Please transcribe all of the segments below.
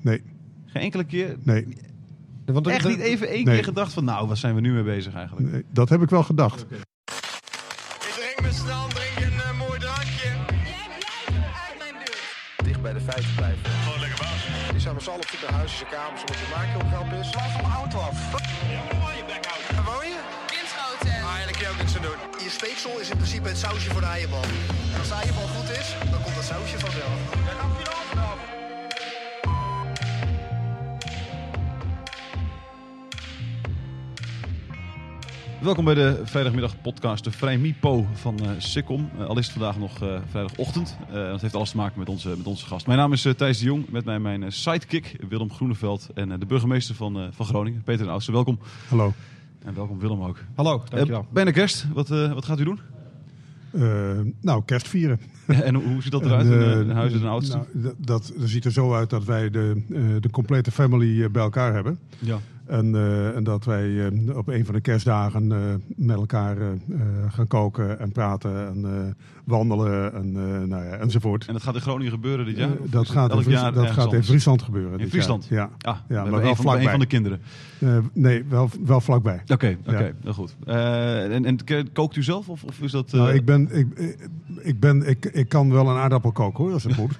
Nee, Geen enkele keer. nee, Want echt niet even één Nee. keer gedacht van, nou, waar zijn we nu mee bezig eigenlijk? nee, dat heb ik wel gedacht. Ik drink me snel, drink een mooi drankje. Jij blijft uit mijn buurt. Dicht bij de feiten blijven. Gewoon lekker baas. Die zijn met z'n allen op naar huisjes en kamers, omdat je maken op grap is. Laat van mijn auto af. Ja, waar je? Waar woon je? Winschoten. Ah, ja, daar kun je ook niks aan doen. Je speeksel is in principe het sausje voor de eierbal. En als de eierbal goed is, dan komt dat sausje vanzelf. Ja, dan je Welkom bij de vrijdagmiddag podcast De Vrij Mipo van eh Sikkom. Eh, al is het vandaag nog eh, vrijdagochtend. Dat heeft alles te maken met onze, met onze gast. Mijn naam is Thijs de Jong. Met mij mijn sidekick Willem Groeneveld. En de burgemeester van, van Groningen, Peter de Oudste. Welkom. Hallo. En welkom Willem ook. Hallo, dankjewel. Bijna kerst. Wat, wat gaat u doen? Nou, kerst vieren. en hoe, hoe ziet dat eruit En, in, in Huizen de Oudste? nou, dat, dat ziet er zo uit dat wij de, de complete family bij elkaar hebben. ja. En, eh, en dat wij eh, op een van de kerstdagen eh, met elkaar gaan koken en praten en wandelen en, nou ja, enzovoort. En dat gaat in Groningen gebeuren dit jaar? Dat gaat, in jaar dat gaat in? Friesland gebeuren. In Friesland? jaar. Ja. Ah, Ja, maar wel de- een vlakbij. van de kinderen. Nee, wel, wel vlakbij. Oké, oké, Ja. heel goed. En, en kookt u zelf of, of is dat... Nou, ik, ben, ik, ik, ben, ik, ik kan wel een aardappel koken hoor, als het moet.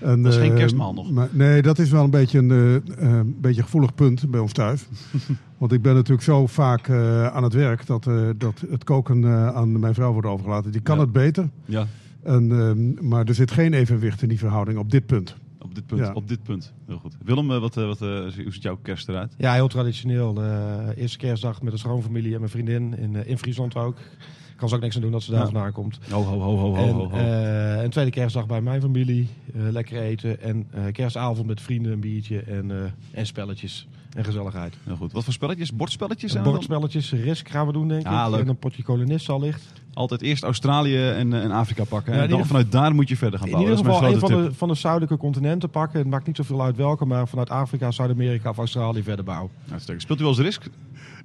En, Dat is geen eh, kerstmaal nog. Maar, nee, dat is wel een beetje een eh, eh, een beetje gevoelig punt bij ons thuis. Want ik ben natuurlijk zo vaak eh, aan het werk dat, eh, dat het koken eh, aan mijn vrouw wordt overgelaten. Die kan Ja. het beter, Ja, en, ehm, maar er zit geen evenwicht in die verhouding op dit punt. op dit punt. Ja. Op dit punt. Heel goed. Willem, wat, wat, eh, hoe ziet jouw kerst eruit? Ja, heel traditioneel. eerste kerstdag met een schoonfamilie en mijn vriendin in, eh, in Friesland ook. Kan ze ook niks aan doen dat ze daar Ja. vandaan komt. Ho, ho, ho, ho, en, ho, ho. eh, en tweede kerstdag bij mijn familie. eh, lekker eten. En eh, kerstavond met vrienden, een biertje en, en spelletjes. En gezelligheid. Heel goed. Wat voor spelletjes? Bordspelletjes? dan? Bordspelletjes, risk gaan we doen denk ik. Leuk. En een potje kolonist allicht. Altijd eerst Australië en, en Afrika pakken. Ja, en in dan ieder vanuit daar moet je verder gaan In bouwen. ieder dat is geval een van de, van de zuidelijke continenten pakken. Het maakt niet zoveel uit welke, maar vanuit Afrika, Zuid-Amerika of Australië verder bouwen. Uitstekend. Speelt u wel eens Risk?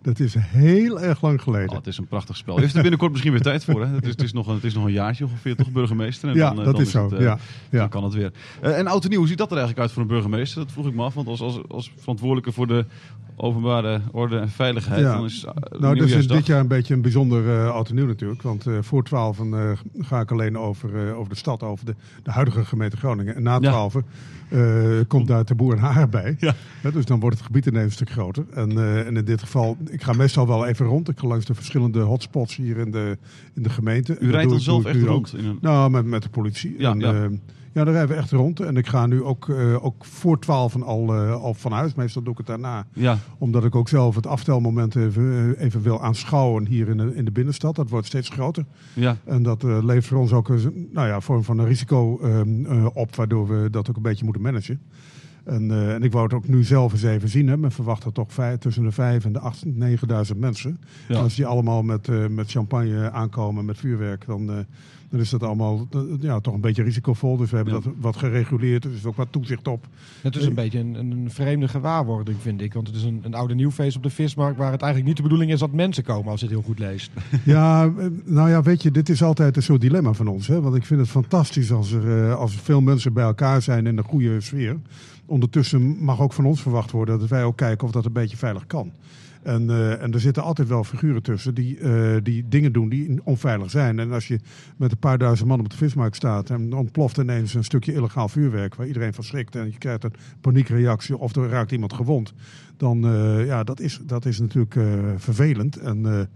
Dat is heel erg lang geleden. Oh, het is een prachtig spel. Heeft er binnenkort misschien weer tijd voor. Hè? Het, is, het, is nog een, het is nog een jaartje ongeveer, toch burgemeester? En ja, dan, eh, dat dan is zo. het, eh, ja, ja. Dan kan het weer. Eh, en oud en nieuw, hoe ziet dat er eigenlijk uit voor een burgemeester? Dat vroeg ik me af, want als, als, als verantwoordelijke voor de openbare orde en veiligheid... Ja. dan is uh, Nou, dus is dit jaar een beetje een bijzonder oud en nieuw natuurlijk. Want voor 12 eh, ga ik alleen over, over de stad, over de, de huidige gemeente Groningen. En na Ja. 12 eh, komt daar de boer en haar bij. Ja. Dus dan wordt het gebied ineens een stuk groter. En, eh, en in dit geval, ik ga meestal wel even rond. Ik ga langs de verschillende hotspots hier in de, in de gemeente. En U rijdt dan zelf echt rond? een... Nou, met, met de politie. Ja, en, ja. daar rijden we echt rond. En ik ga nu ook, eh, ook voor 12 al, eh, al van huis. Meestal doe ik het daarna Ja, omdat ik ook zelf het aftelmoment even, eh, even wil aanschouwen hier in de, in de binnenstad. Dat wordt steeds groter. ja. En dat levert voor ons ook een nou ja, vorm van een risico ehm, eh, op, waardoor we dat ook een beetje moeten managen. En, en ik wou het ook nu zelf eens even zien. Hè. Men verwacht er toch vijf, tussen de 5 en de 8, 9.000 mensen. Ja. En als die allemaal met, met champagne aankomen, met vuurwerk, dan, dan is dat allemaal eh, ja, toch een beetje risicovol. Dus we hebben Ja. dat wat gereguleerd. Er is ook wat toezicht op. Het is een beetje een, een vreemde gewaarwording, vind ik. Want het is een, een oude nieuwfeest op de vismarkt... waar het eigenlijk niet de bedoeling is dat mensen komen, als je het heel goed leest. Ja, eh, nou ja, weet je, dit is altijd een soort dilemma van ons. Hè? Want ik vind het fantastisch als er, eh, als er veel mensen bij elkaar zijn in een goede sfeer. Ondertussen mag ook van ons verwacht worden dat wij ook kijken of dat een beetje veilig kan. En, eh, en er zitten altijd wel figuren tussen die, eh, die dingen doen die onveilig zijn. En als je met een paar duizend man op de vismarkt staat en ontploft ineens een stukje illegaal vuurwerk waar iedereen van schrikt en je krijgt een paniekreactie of er raakt iemand gewond, dan uh, ja, dat is, dat is natuurlijk vervelend. En,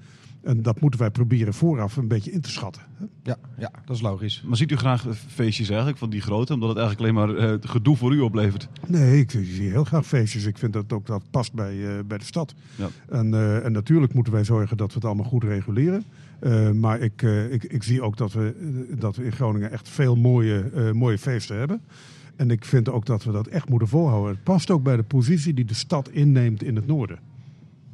en dat moeten wij proberen vooraf een beetje in te schatten. Ja, ja dat is logisch. Maar ziet u graag feestjes eigenlijk van die grote, omdat het eigenlijk alleen maar uh, gedoe voor u oplevert? Nee, ik zie heel graag feestjes. Ik vind dat ook dat past bij, uh, bij de stad. Ja. En, uh, en natuurlijk moeten wij zorgen dat we het allemaal goed reguleren. Uh, maar ik, ik, ik zie ook dat we, dat we in Groningen echt veel mooie, mooie feesten hebben. En ik vind ook dat we dat echt moeten volhouden. Het past ook bij de positie die de stad inneemt in het noorden.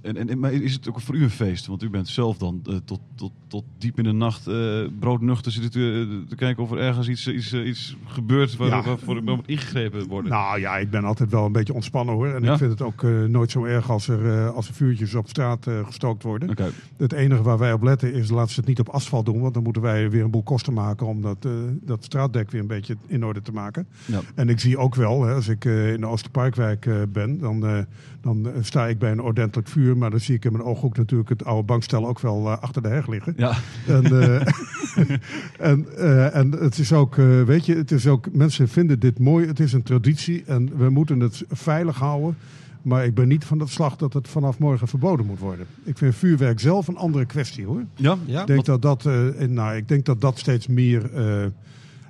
En, en, maar is het ook voor u een feest? Want u bent zelf dan eh, tot, tot, tot diep in de nacht eh broodnuchter zitten te, te kijken of er ergens iets, iets, eh, iets gebeurt waar, Ja. waarvoor er moet ingegrepen worden. Nou ja, ik ben altijd wel een beetje ontspannen hoor. En Ja? ik vind het ook eh, nooit zo erg als er, eh, als er vuurtjes op straat eh, gestookt worden. Oké. Het enige waar wij op letten is laat ze het niet op asfalt doen. Want dan moeten wij weer een boel kosten maken om dat, eh, dat straatdek weer een beetje in orde te maken. Ja. En ik zie ook wel, hè, als ik eh, in de Oosterparkwijk eh, ben, dan, eh, dan eh, sta ik bij een ordentelijk vuur. Maar dan zie ik in mijn ooghoek natuurlijk het oude bankstel ook wel eh, achter de heg liggen. Ja. En, eh, en, eh, en het is ook, eh, weet je, het is ook, mensen vinden dit mooi. Het is een traditie en we moeten het veilig houden. Maar ik ben niet van het slag dat het vanaf morgen verboden moet worden. Ik vind vuurwerk zelf een andere kwestie hoor. Ja? Ja? Ik denk dat dat, eh, in- nou, ik denk dat dat steeds meer eh,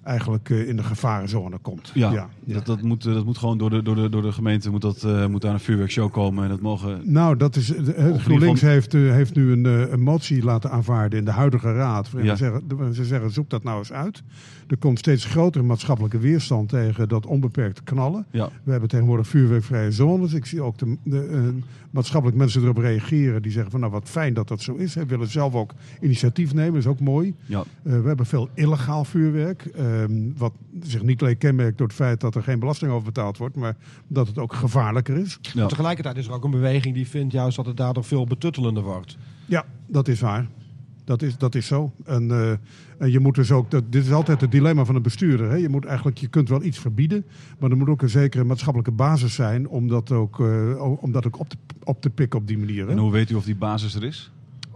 eigenlijk eh, in de gevarenzone komt. Ja, ja. Dat, dat, moet, eh, dat moet gewoon door de, door de, door de gemeente moet dat, eh, moet daar een vuurwerkshow komen. En dat mogen... Nou, dat is, de- GroenLinks geval- heeft, heeft nu een, een motie laten aanvaarden in de huidige raad. Ja. Ze, zeggen, ze zeggen, zoek dat nou eens uit. Er komt steeds grotere maatschappelijke weerstand tegen dat onbeperkte knallen. Ja. We hebben tegenwoordig vuurwerkvrije zones. Ik zie ook de, de, eh, maatschappelijk mensen erop reageren. Die zeggen van nou wat fijn dat dat zo is. We willen zelf ook initiatief nemen, is ook mooi. Ja. Eh, we hebben veel illegaal vuurwerk. ehm, wat zich niet alleen kenmerkt door het feit dat er geen belasting over betaald wordt. Maar dat het ook gevaarlijker is. Ja. Maar tegelijkertijd is er ook een beweging die vindt juist dat het daardoor veel betuttelender wordt. Ja, dat is waar. Dat is, dat is zo. En, eh, en je moet dus ook, dat, dit is altijd het dilemma van een bestuurder. Hè? Je, moet eigenlijk, je kunt wel iets verbieden, maar er moet ook een zekere maatschappelijke basis zijn om dat ook, eh, om dat ook op, te, op te pikken op die manier. Hè? En hoe weet u of die basis er is?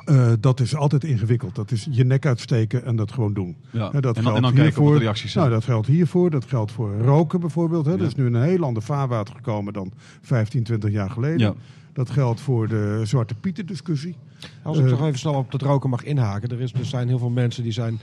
Eh, dat is altijd ingewikkeld. Dat is je nek uitsteken en dat gewoon doen. Ja. Dat en, dan, en kijken hiervoor. wat de reacties zijn. Nou, dat geldt hiervoor. Dat geldt voor roken bijvoorbeeld. Hè. Ja. Dat is nu in een heel ander vaarwater gekomen dan 15, 20 jaar geleden. Ja. Dat geldt voor de Zwarte Pieten discussie. Als ik Eh, nog even snel op dat roken mag inhaken. Er, is, er zijn heel veel mensen die zijn...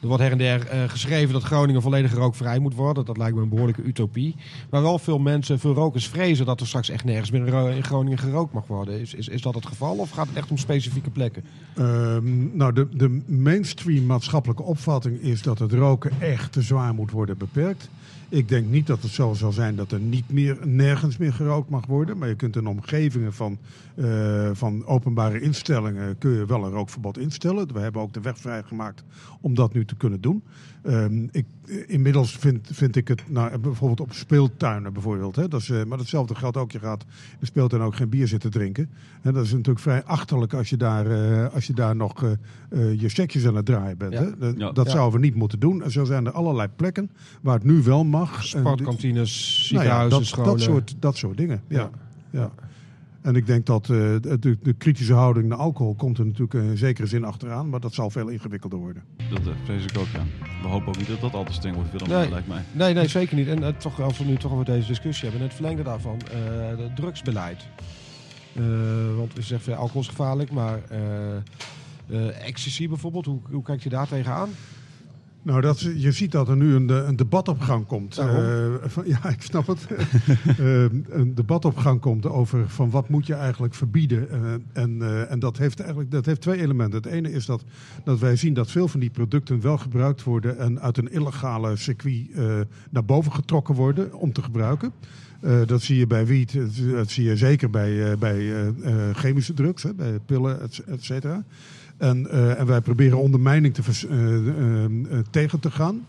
Er wordt her en der eh, geschreven dat Groningen volledig rookvrij moet worden. Dat lijkt me een behoorlijke utopie. Maar wel veel mensen, veel rokers vrezen dat er straks echt nergens meer in Groningen gerookt mag worden. Is, is, is dat het geval of gaat het echt om specifieke plekken? Ehm, nou, de, de mainstream maatschappelijke opvatting is dat het roken echt te zwaar moet worden beperkt. Ik denk niet dat het zo zal zijn dat er niet meer, nergens meer gerookt mag worden. Maar je kunt in omgevingen van, eh, van openbare instellingen kun je wel een rookverbod instellen. We hebben ook de weg vrijgemaakt om dat nu te kunnen doen. Ehm, ik, inmiddels vind, vind ik het, nou, bijvoorbeeld op speeltuinen bijvoorbeeld. Hè, dat is, eh, maar hetzelfde geldt ook, je gaat in de speeltuin ook geen bier zitten drinken. En dat is natuurlijk vrij achterlijk als je daar, eh, als je daar nog eh, eh, je stekjes aan het draaien bent. Ja. Hè? Dat, Ja. dat Ja. zouden we niet moeten doen. En zo zijn er allerlei plekken waar het nu wel mag. Sportkantines, nou ja, ziekenhuizen, dat, scholen. dat, soort, dat soort dingen. Ja. Ja. En ik denk dat eh, de, de, kritische houding naar alcohol komt er natuurlijk in zekere zin achteraan. Maar dat zal veel ingewikkelder worden. Dat eh, vrees ik ook, ja. We hopen ook niet dat dat al te streng wordt, Willem, Nee. lijkt mij. Nee, nee, zeker niet. En eh, toch, als we nu toch over deze discussie hebben, in het verlengde daarvan, eh het drugsbeleid. Eh, want we zeggen alcohol is gevaarlijk, maar eh eh, ecstasy bijvoorbeeld, hoe, hoe kijkt je daar tegenaan? Nou, dat, je ziet dat er nu een, een debat op gang komt. Eh, van, ja, ik snap het. Eh, een debat op gang komt over van wat moet je eigenlijk verbieden. Eh, en eh, en dat, heeft eigenlijk, dat heeft twee elementen. Het ene is dat, dat wij zien dat veel van die producten wel gebruikt worden... en uit een illegale circuit eh, naar boven getrokken worden om te gebruiken. Eh, dat zie je bij wiet, dat, zie je zeker bij, eh, bij eh, eh, chemische drugs, hè, bij pillen, et cetera. En, eh, en wij proberen ondermijning te vers- eh, eh, tegen te gaan.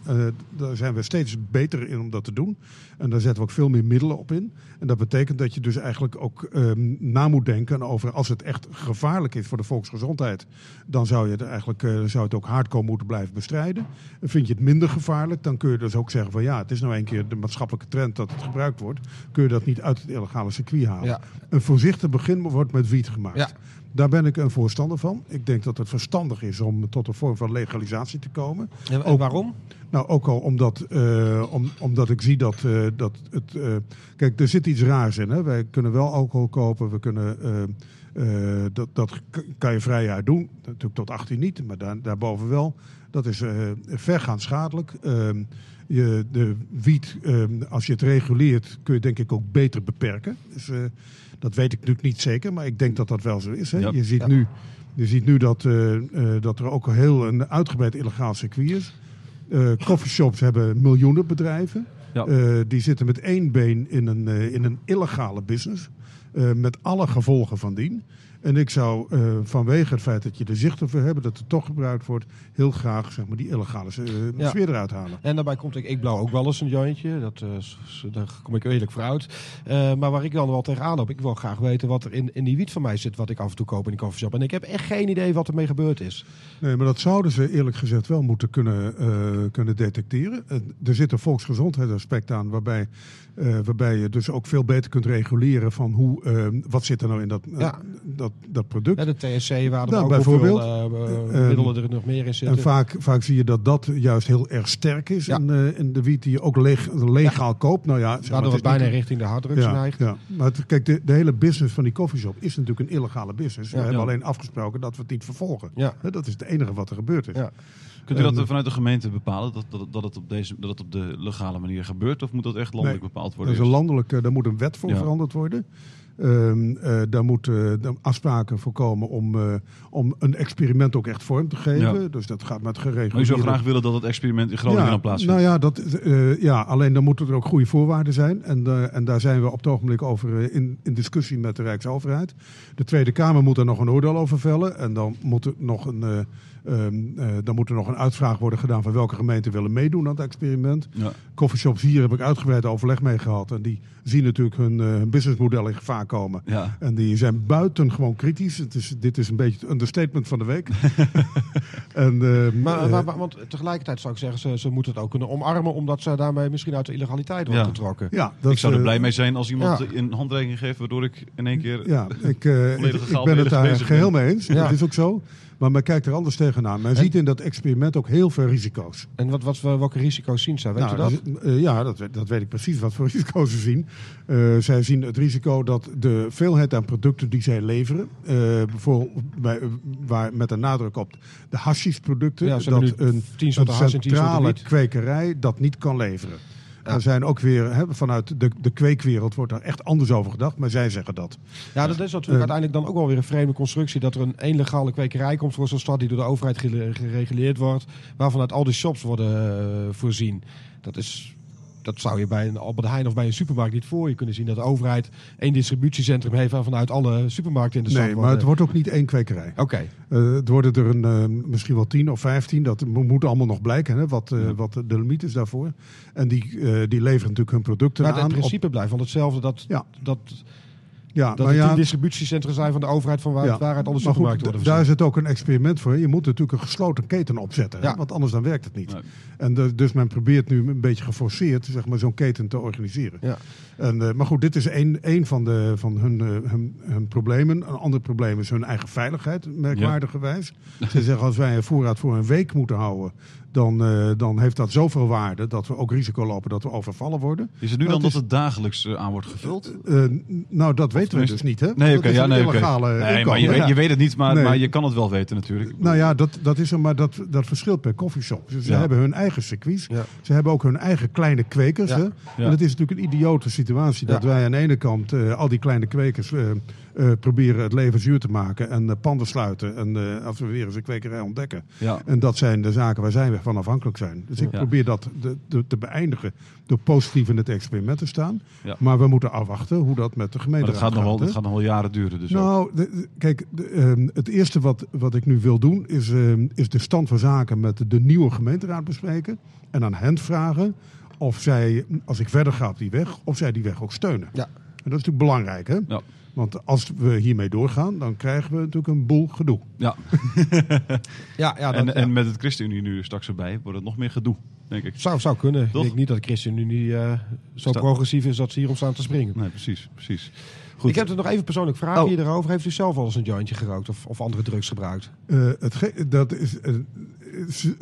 Daar zijn we steeds beter in om dat te doen. En daar zetten we ook veel meer middelen op in. En dat betekent dat je dus eigenlijk ook ehm, na moet denken over als het echt gevaarlijk is voor de volksgezondheid. Dan zou je het eigenlijk zou het ook hardcore moeten blijven bestrijden. En vind je het minder gevaarlijk, dan kun je dus ook zeggen van ja, het is nou een keer de maatschappelijke trend dat het gebruikt wordt. Kun je dat niet uit het illegale circuit halen. Ja. Een voorzichtig begin wordt met wiet gemaakt. Ja. Daar ben ik een voorstander van. Ik denk dat het verstandig is om tot een vorm van legalisatie te komen. En, Ook- waarom? Nou, ook al omdat, eh, om, omdat ik zie dat, eh, dat het. eh, kijk, er zit iets raars in. Hè? Wij kunnen wel alcohol kopen. We kunnen. dat, dat kan je vrijjaar doen. Natuurlijk tot 18 niet, maar daar, daarboven wel. Dat is vergaand schadelijk. Je, de wiet, ehm, als je het reguleert, kun je denk ik ook beter beperken. Dus, eh, dat weet ik natuurlijk niet zeker, maar ik denk dat dat wel zo is. Hè? Ja. Je ziet Ja. nu, je ziet nu dat, eh, eh, dat er ook een heel een uitgebreid illegaal circuit is. Eh coffeeshops hebben miljoenen bedrijven. Ja. Eh, die zitten met één been in een, eh, in een illegale business. eh, met alle gevolgen van dien. En ik zou eh, vanwege het feit dat je er zicht wil hebben, dat het toch gebruikt wordt, heel graag zeg maar, die illegale eh, Ja. sfeer eruit halen. En daarbij komt ik, ik blauw ook wel eens een jointje. Dat, eh, daar kom ik eerlijk voor uit. Maar waar ik dan wel tegenaan loop, ik wil graag weten wat er in, in die wiet van mij zit, wat ik af en toe koop in die coffeeshop. En ik heb echt geen idee wat ermee gebeurd is. Nee, maar dat zouden ze eerlijk gezegd wel moeten kunnen, kunnen detecteren. Er zit een volksgezondheidsaspect aan, waarbij, eh, waarbij je dus ook veel beter kunt reguleren van hoe, eh, wat zit er nou in dat, eh, Ja. dat, dat product. Ja, de TSC, waar er Nou, ook bijvoorbeeld. hoeveel eh, Ehm, middelen er nog meer in En zitten. vaak, vaak zie je dat dat juist heel erg sterk is Ja. in, eh, in de wiet die je ook leg- legaal koopt. Nou ja, zeg maar, Waardoor het niet- bijna richting de harddrugs ja, neigt. ja. Maar het- kijk, de, de hele business van die coffeeshop is natuurlijk een illegale business. We Ja. hebben alleen afgesproken dat we het niet vervolgen. Dat is het enige wat er gebeurd is. Ja. Kunt u dat En- vanuit de gemeente bepalen, dat, dat, dat, het op deze, dat het op de legale manier gebeurt? Of moet dat echt landelijk Nee, bepaald Dat worden? is een landelijk, daar moet een wet voor Ja. veranderd worden. Eh, daar moeten uh, afspraken voor komen om, eh, om een experiment ook echt vorm te geven. Ja. Dus dat gaat met Maar geregeld. u zou graag willen dat het experiment in Groningen ja, plaatsvindt? Nou ja, dat, ja, alleen dan moeten er ook goede voorwaarden zijn. En, en daar zijn we op het ogenblik over in, in discussie met de Rijksoverheid. De Tweede Kamer moet er nog een oordeel over vellen. En dan moet er nog een, eh, ehm, eh, dan moet er nog een uitvraag worden gedaan van welke gemeenten willen meedoen aan het experiment. Ja. Coffeeshops hier heb ik uitgebreid overleg mee gehad. En die zien natuurlijk hun, eh, hun businessmodel in gevaar komen. Ja. En die zijn buitengewoon kritisch. Het is, dit is een beetje het understatement van de week. en, eh, Maar, maar- maar- want tegelijkertijd zou ik zeggen, ze, ze moeten het ook kunnen omarmen, omdat ze daarmee misschien uit de illegaliteit worden Ja. getrokken. ja, dat ik zou er blij mee zijn als iemand ja. een handreiking geeft, waardoor ik in één keer... Ja, ik, eh, ik, ik ben het daar geheel mee eens. Ja. Dat is ook zo. Maar men kijkt er anders tegenaan. Men ziet in dat experiment ook heel veel risico's. En wat, wat, welke risico's zien zij? Weet Nou, u dat? eh, ja, dat, weet- dat weet ik precies wat voor risico's ze zien. Eh, zij zien het risico dat de veelheid aan producten die zij leveren, eh, bijvoorbeeld bij, waar, met een nadruk op de hashish-producten, Ja, ze dat een, 10 soorten een hash en 10 soorten centrale kwekerij dat niet kan leveren. Er zijn ook weer, hè, vanuit de, de kweekwereld wordt daar echt anders over gedacht, maar zij zeggen dat. Ja, dat is natuurlijk Eh, uiteindelijk dan ook wel weer een vreemde constructie. Dat er een één legale kwekerij komt voor zo'n stad die door de overheid gere- gereguleerd wordt. Waarvan uit al die shops worden eh, voorzien. Dat is... Dat zou je bij een Albert Heijn of bij een supermarkt niet voor je kunnen zien. Dat de overheid één distributiecentrum heeft vanuit alle supermarkten in de stad Nee, maar het wordt ook niet één kwekerij. Oké, Eh, het worden er een, eh, misschien wel tien of vijftien. Dat mo- moet allemaal nog blijken, hè, wat, eh, wat de limiet is daarvoor. En die, die leveren natuurlijk hun producten maar het aan. principe blijft van hetzelfde. Dat, Ja. dat, op, ja, dat maar het ja, distributiecentra zijn van de overheid van waar, ja. waaruit alle Maar goed, supermarkten worden daar is het ook een experiment voor. Je moet natuurlijk een gesloten keten opzetten. hè. Want anders dan werkt het niet. Nee. En de- dus men probeert nu een beetje geforceerd zeg maar, zo'n keten te organiseren. Ja. En, eh, maar goed, dit is één, één van, de, van hun, eh, hun, hun problemen. Een ander probleem is hun eigen veiligheid, merkwaardigerwijs. Ze zeggen als wij een voorraad voor een week moeten houden... Dan, eh, dan heeft dat zoveel waarde dat we ook risico lopen dat we overvallen worden. Is het nu dan dat het dagelijks eh, aan wordt gevuld? Eh, nou, dat weten we dus niet, hè? Nee, Dat oké. ja, nee, oké. illegale nee, maar je, weet, Ja. je weet het niet, maar, Nee. maar je kan het wel weten natuurlijk. Nou ja, dat, dat is er, maar dat, dat verschilt per koffieshop. Dus ze Ja. hebben hun eigen circuits. Ja. Ze hebben ook hun eigen kleine kwekers. Ja. Hè? Ja. En het is natuurlijk een idiote situatie dat wij aan de ene kant eh, al die kleine kwekers eh, proberen het leven zuur te maken en eh, panden sluiten. En eh, als we weer eens een kwekerij ontdekken. Ja. En dat zijn de zaken waar zij van afhankelijk zijn. Dus ik Ja. probeer dat de, de- te beëindigen door positief in het experiment te staan. Ja. Maar we moeten afwachten hoe dat met de Maar gemeente dat gaat, nog wel, dat gaat nog wel jaren duren. Dus. Nou, de- de- kijk, de, ehm, het eerste wat, wat ik nu wil doen is, ehm, is de stand van zaken met de nieuwe gemeenteraad bespreken. En aan hen vragen of zij, als ik verder ga op die weg, of zij die weg ook steunen. Ja. En dat is natuurlijk belangrijk, hè? Ja. Want als we hiermee doorgaan, dan krijgen we natuurlijk een boel gedoe. Ja. Ja, ja, dat, en, ja. en met het ChristenUnie nu straks erbij wordt het nog meer gedoe, denk ik. Zou, zou kunnen. Toch? Ik denk niet dat de ChristenUnie eh zo Sta- progressief is dat ze hierom staan te springen. Nee, precies, precies. Goed. Ik heb er nog even persoonlijk vraag Oh. hier erover. Heeft u zelf al eens een jointje gerookt of, of andere drugs gebruikt? Eh, het ge- dat is eh, z-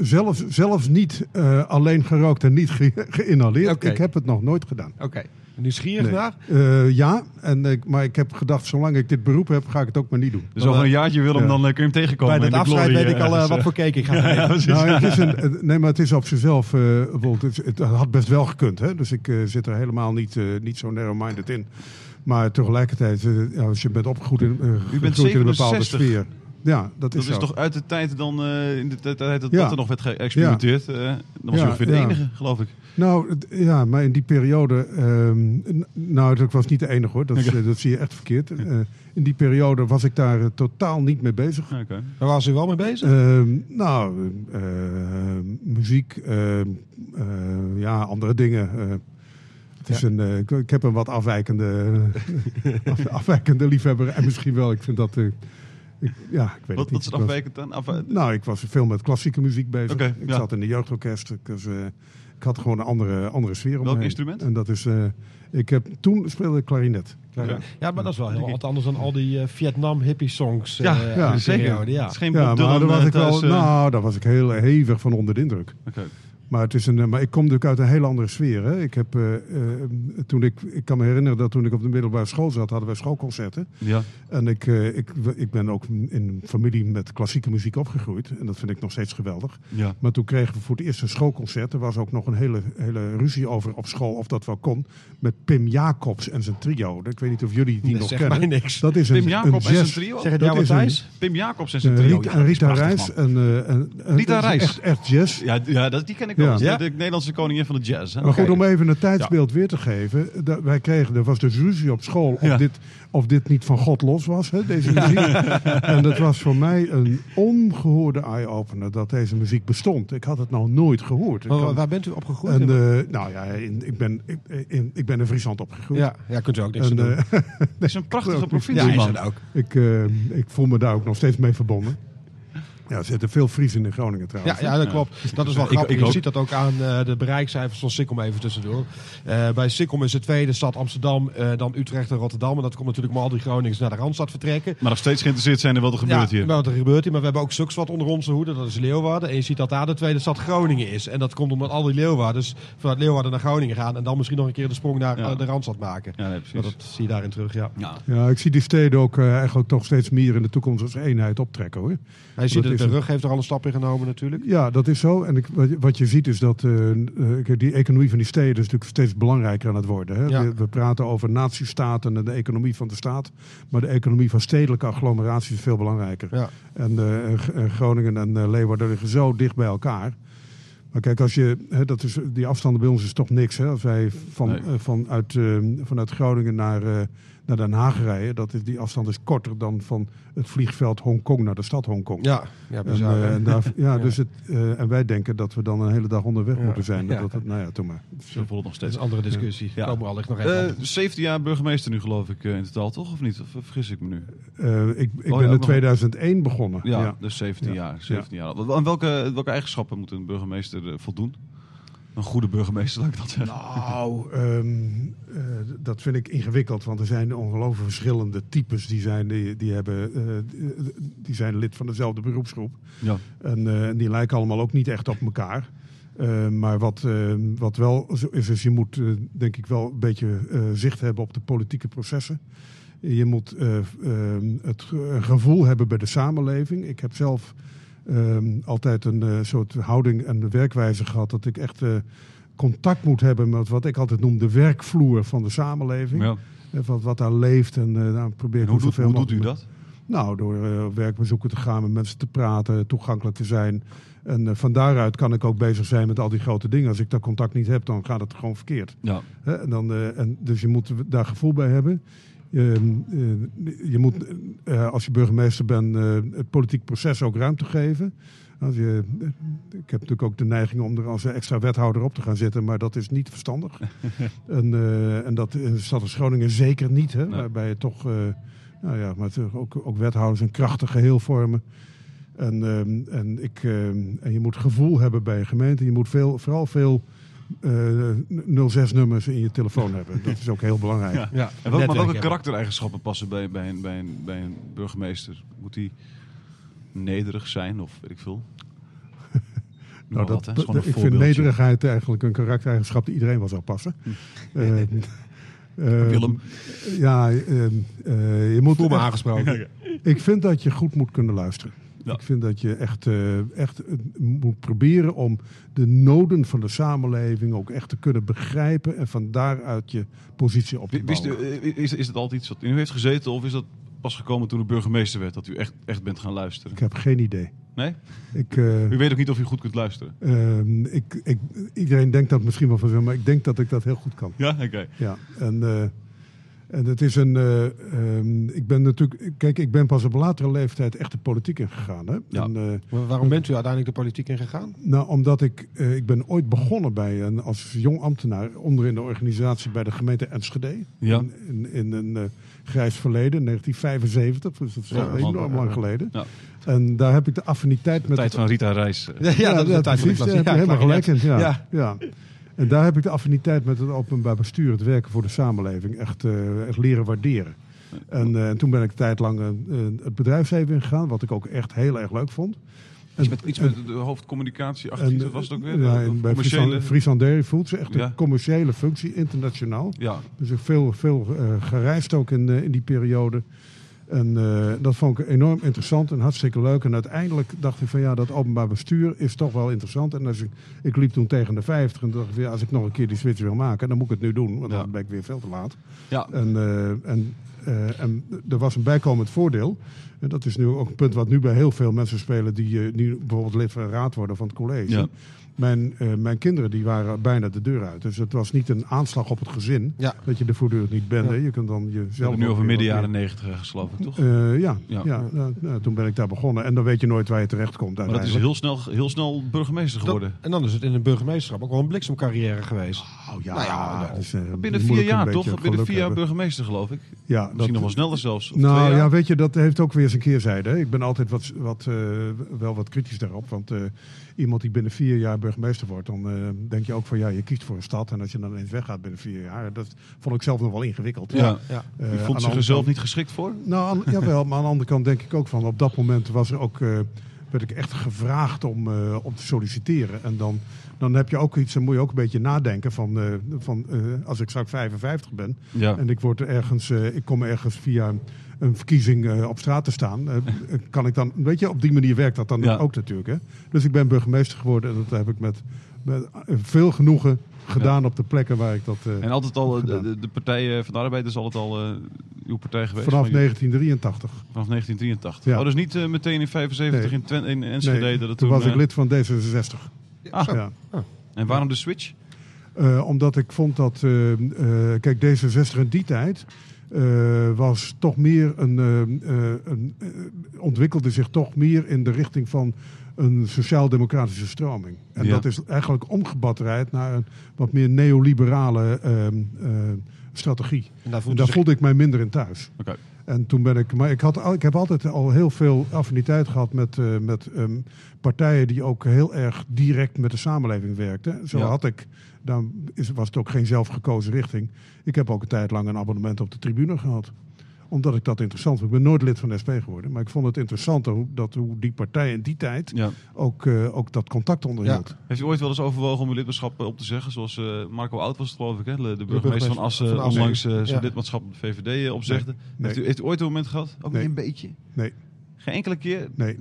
zelfs, niet eh, alleen gerookt en niet ge- geïnhaleerd. Ik heb het nog nooit gedaan. Oké. Nieuwsgierig Nee. naar? Eh, ja, en, ik- maar ik heb gedacht, zolang ik dit beroep heb, ga ik het ook maar niet doen. Dus over een jaartje, Willem, Ja. dan eh, kun je hem tegenkomen. Bij dat afscheid weet ik al eh, ergens, wat voor cake ik ga. Ja. Nou, het is een, nee, maar het is op zichzelf. eh, het, het had best wel gekund. Hè? Dus ik zit er helemaal niet, eh, niet zo narrow-minded in. Maar tegelijkertijd, ja, als je bent opgegroeid in, eh, U bent in een bepaalde 67. sfeer. Ja, dat Dat is is zo. toch uit de tijd dan, eh, in de tijd dat, Ja. dat er nog werd geëxperimenteerd. eh, dan was Ja, je ongeveer de ja. enige, geloof ik. Nou, ja, maar in die periode... ehm, n- nou, dat was niet de enige hoor. Dat, is, eh, dat zie je echt verkeerd. Eh, in die periode was ik daar totaal niet mee bezig. Oké. Daar was u wel mee bezig? Ehm, nou, muziek, ehm, eh, ja, andere dingen. eh. het is een, eh, ik, ik heb een wat afwijkende, af- afwijkende liefhebber. En misschien wel, ik vind dat... eh, ik, ja, ik weet Wat, het wat niet. is afwijkend dan? Af, Nou, ik was veel met klassieke muziek bezig. Ik ja. zat in de jeugdorkest. Ik, was, eh, ik had gewoon een andere, andere sfeer om Welk instrument? En dat is... eh, ik heb, toen speelde ik klarinet. Ja, maar dat is wel heel wat anders dan al die eh, Vietnam hippie songs. Ja, eh, ja, zeker. periode, Ja. Het is geen Ja, maar daar was ik wel... Nou, daar was ik heel hevig van onder de indruk. oké. Maar, het is een, eh, maar ik kom natuurlijk uit een hele andere sfeer. Hè. Ik, heb, eh, eh, toen ik, ik kan me herinneren dat toen ik op de middelbare school zat, hadden wij schoolconcerten. Ja. En ik, eh, ik, ik ben ook in een familie met klassieke muziek opgegroeid. En dat vind ik nog steeds geweldig. ja. Maar toen kregen we voor het eerst een schoolconcert. Er was ook nog een hele, hele ruzie over op school of dat wel kon. Met Pim Jacobs en zijn trio. Ik weet niet of jullie die Dat nog kennen. mij niks. Dat is een, Pim Jacob een en zijn trio? Zeg het Dat jou is? Pim Jacobs en zijn trio. Rita, Ja, dat Rita Reis en, eh, en, Rita dat is Reis. Echt, echt jazz. Ja, ja dat, die ken ik Ja. De, de Nederlandse koningin van de jazz. Hè? Maar goed, om even het tijdsbeeld weer te geven. wij kregen, er was dus ruzie op school of, Ja. dit, of dit niet van God los was, hè, deze muziek. En dat was voor mij een ongehoorde eye-opener dat deze muziek bestond. Ik had het nou nooit gehoord. Waar bent u opgegroeid? en, eh, nou ja, in, ik, ben, ik, in, ik ben in Friesland opgegroeid. ja, ja, kunt u ook niks En, doen. eh, Het is een prachtige provincie, ja, is man. het ook. ik, eh, ik voel me daar ook nog steeds mee verbonden. Ja, er zitten veel Friesen in Groningen Ja, trouwens. ja, dat klopt. Dat is wel grappig. ik je ook. ziet dat ook aan eh, de bereikcijfers van Sikkom even tussendoor. Eh, bij Sikkom is de tweede stad Amsterdam, eh, dan Utrecht en Rotterdam. En dat komt natuurlijk maar al die Groningers naar de Randstad vertrekken. Maar nog steeds geïnteresseerd zijn in wat er gebeurt ja, hier. Wat er gebeurt hier. Maar we hebben ook Suks wat onder onze hoede. Dat is Leeuwarden. En je ziet dat daar de tweede stad Groningen is. En dat komt omdat al die Leeuwarders vanuit Leeuwarden naar Groningen gaan. En dan misschien nog een keer de sprong naar Ja. de Randstad maken. Ja, nee, precies. Dat, dat zie je daarin terug, ja. Ja. Ja, ik zie die steden ook eh, eigenlijk toch steeds meer in de toekomst als eenheid optrekken hoor. Hij ziet is de rug heeft er al een stap in genomen natuurlijk. Ja, dat is zo. En ik, wat, je, wat je ziet is dat eh, eh, die economie van die steden is natuurlijk steeds belangrijker aan het worden. Hè? Ja. We, we praten over natiestaten en de economie van de staat. Maar de economie van stedelijke agglomeraties is veel belangrijker. Ja. En eh, Groningen en Leeuwarden liggen zo dicht bij elkaar. Maar kijk, als je, hè, dat is, die afstanden bij ons is toch niks. Hè? Als wij van, Nee. vanuit, vanuit Groningen naar, naar Den Haag rijden, dat is, die afstand is korter dan van het vliegveld Hongkong naar de stad Hongkong. Ja, ja En, bizar, eh, hè? en, daar, ja, Ja. Dus het, eh, en wij denken dat we dan een hele dag onderweg Ja. moeten zijn. Ja. Dat het, nou ja, toen maar. Zo voelt het nog Dat steeds. is een andere discussie. Ja. Komen we allicht nog even Eh, op. 17 jaar burgemeester nu, geloof ik, eh, in totaal, toch? Of niet? Of eh, vergis ik me nu? Eh, ik ik Oh, ben in nog- 2001 begonnen. Ja, Ja. dus 17 Ja. jaar. 17 jaar. Aan welke, welke eigenschappen moet een burgemeester eh, voldoen? Een goede burgemeester, laat ik dat zeggen. Nou, ehm, eh, dat vind ik ingewikkeld, want er zijn ongelooflijk verschillende types die zijn, die, die hebben, eh, die- die zijn lid van dezelfde beroepsgroep. Ja. En, eh, en die lijken allemaal ook niet echt op elkaar. Maar wat, eh, wat wel zo is, is je moet denk ik wel een beetje zicht hebben op de politieke processen. Je moet eh, eh, het gevoel hebben bij de samenleving. Ik heb zelf eh, altijd een eh, soort houding en werkwijze gehad dat ik echt eh, contact moet hebben met wat ik altijd noem de werkvloer van de samenleving. Ja. Eh, Wat, wat daar leeft en eh nou, probeer ik En hoe, doet, hoe doet u dat? nou, door werkbezoeken te gaan, met mensen te praten, toegankelijk te zijn. En van daaruit kan ik ook bezig zijn met al die grote dingen. Als ik dat contact niet heb, dan gaat het gewoon verkeerd. Ja. En dan, en, dus je moet daar gevoel bij hebben. Je, eh, je moet, eh, als je burgemeester bent, eh, het politiek proces ook ruimte geven. Als je, ik heb natuurlijk ook de neiging om er als extra wethouder op te gaan zitten, maar dat is niet verstandig. en, eh, en dat in de stad van Groningen zeker niet, hè, Nee. waarbij je toch, nou ja, maar toch ook, ook wethouders een krachtig geheel vormen. En, ehm, en, ik, ehm, en je moet gevoel hebben bij een gemeente. Je moet veel, vooral veel 06-nummers in je telefoon hebben. Dat is ook heel belangrijk. Ja. Ja, En wel, maar welke karaktereigenschappen passen bij, bij, een, bij, een, bij een burgemeester? Moet hij nederig zijn of weet ik veel? Nou, wat, dat, een ik vind nederigheid eigenlijk een karaktereigenschap die iedereen wel zou passen. Eh, eh, Willem. Ja, eh, eh, je moet Voel me aangesproken. Ik vind dat je goed moet kunnen luisteren. Ja. Ik vind dat je echt, eh, echt eh, moet proberen om de noden van de samenleving ook echt te kunnen begrijpen en van daaruit je positie op te Wist bouwen. eh, is, is het altijd iets wat in u heeft gezeten of is dat pas gekomen toen u burgemeester werd, dat u echt, echt bent gaan luisteren? Ik heb geen idee. Nee? Ik, eh, U weet ook niet of u goed kunt luisteren? ehm, ik, ik, iedereen denkt dat misschien wel van, maar ik denk dat ik dat heel goed kan. Ja, oké. Ja, en, en het is een. eh, ehm, ik ben natuurlijk. Kijk, ik ben pas op latere leeftijd echt de politiek ingegaan. Hè? Ja. En, eh, waarom bent u uiteindelijk de politiek ingegaan? nou, omdat ik. eh, ik ben ooit begonnen bij een, als jong ambtenaar onder in de organisatie bij de gemeente Enschede. Ja. In, in, in een eh, grijs verleden, 1975. Dus dat is Ja, enorm lang, lang geleden. Ja. En daar heb ik de affiniteit De met. tijd het- van Rita Reis. Ja, dat is de tijd van de Ja, helemaal gelijk in. Ja. Ja. En daar heb ik de affiniteit met het openbaar bestuur, het werken voor de samenleving, echt, eh, echt leren waarderen. En, eh, en toen ben ik een tijd lang eh, het bedrijfsleven ingegaan, wat ik ook echt heel erg leuk vond. Iets met, iets met de hoofdcommunicatie achter wat was het ook weer? Ja, en bij commerciële... Friesland, Dairy Foods, echt een commerciële functie, internationaal. Ja, Dus ik veel, veel gereisd ook in, in die periode. En eh, dat vond ik enorm interessant en hartstikke leuk. En uiteindelijk dacht ik van ja, dat openbaar bestuur is toch wel interessant. En als ik, ik liep toen tegen de 50 en dacht ik, ja, als ik nog een keer die switch wil maken, dan moet ik het nu doen. Want Ja. dan ben ik weer veel te laat. ja. En, eh, en, eh, en er was een bijkomend voordeel. En dat is nu ook een punt wat nu bij heel veel mensen spelen die nu bijvoorbeeld lid van raad worden van het college. Ja. Mijn, eh, mijn kinderen die waren bijna de deur uit. Dus het was niet een aanslag op het gezin. Ja. Dat je er voortdurend niet bent. Ja. hè. Je kunt dan jezelf. nu over midden jaren negentig ik, toch? Eh, ja, Ja. ja. nou, nou, toen ben ik daar begonnen. En dan weet je nooit waar je terecht komt. maar dat is heel snel, heel snel burgemeester geworden. En dan is het in een burgemeesterschap ook wel een bliksemcarrière geweest. Oh, ja, Nou ja, dat is, eh, Binnen vier een jaar, toch? Binnen vier jaar burgemeester, geloof ik. Ja, Misschien dat- nog wel sneller zelfs. Nou ja, weet je, dat heeft ook weer zijn keerzijde. Hè. Ik ben altijd wat, wat, eh, wel wat kritisch daarop. Want eh, iemand die binnen vier jaar burgemeester wordt, dan eh, denk je ook van ja, je kiest voor een stad. En als je dan ineens weggaat binnen vier jaar, dat vond ik zelf nog wel ingewikkeld. Ja. Ja. Eh, U aan de vond zich er zelf kant- niet geschikt voor? Nou, aan, jawel, maar aan de andere kant denk ik ook van op dat moment was er ook, eh, werd ik echt gevraagd om, eh, om te solliciteren. En dan, dan heb je ook iets, dan moet je ook een beetje nadenken van, eh, van eh, als ik straks 55 ben Ja. en ik word ergens, ik kom ergens via een verkiezing op straat te staan, kan ik dan, weet je, op die manier werkt dat dan Ja. ook natuurlijk. Hè? Dus ik ben burgemeester geworden en dat heb ik met, met veel genoegen gedaan op de plekken waar ik dat. eh, En altijd al, eh, de, de, Partij eh, van de Arbeid is altijd al uw partij geweest? vanaf Van jullie- 1983. Vanaf 1983. Ja. Oh, dus niet meteen in 75 Nee. in, Twen in Enschede Nee, dat toen was ik lid van D66. Ah, Ja. en waarom de switch? Omdat ik vond dat, kijk, D66 in die tijd was toch meer een, een ontwikkelde zich toch meer in de richting van een sociaal-democratische stroming. En Ja. dat is eigenlijk omgebatterijd naar een wat meer neoliberale ehm, eh, strategie. En daar En voelde daar zich- voelde ik mij minder in thuis. Oké. En toen ben ik, maar ik, had, al- ik heb altijd al heel veel affiniteit gehad met, eh, met ehm, partijen die ook heel erg direct met de samenleving werkten. Zo Ja. had ik, dan is, was het ook geen zelfgekozen richting. Ik heb ook een tijd lang een abonnement op de tribune gehad. Omdat ik dat interessant vond. Ik ben nooit lid van de SP geworden. Maar ik vond het interessanter hoe, dat, hoe die partij in die tijd Ja. ook, eh, ook dat contact onderhield. Heeft u ooit wel eens overwogen om uw lidmaatschap eh, op te zeggen? Zoals eh, Marco Oud was het geloof ik, hè? de burgemeester burgemeester van Assen van Assen. onlangs eh, zijn Ja. lidmaatschap op de VVD opzegde. Nee. Heeft, u, heeft u ooit een moment gehad? Ook Nee. niet een beetje? Nee, Geen enkele keer? nee,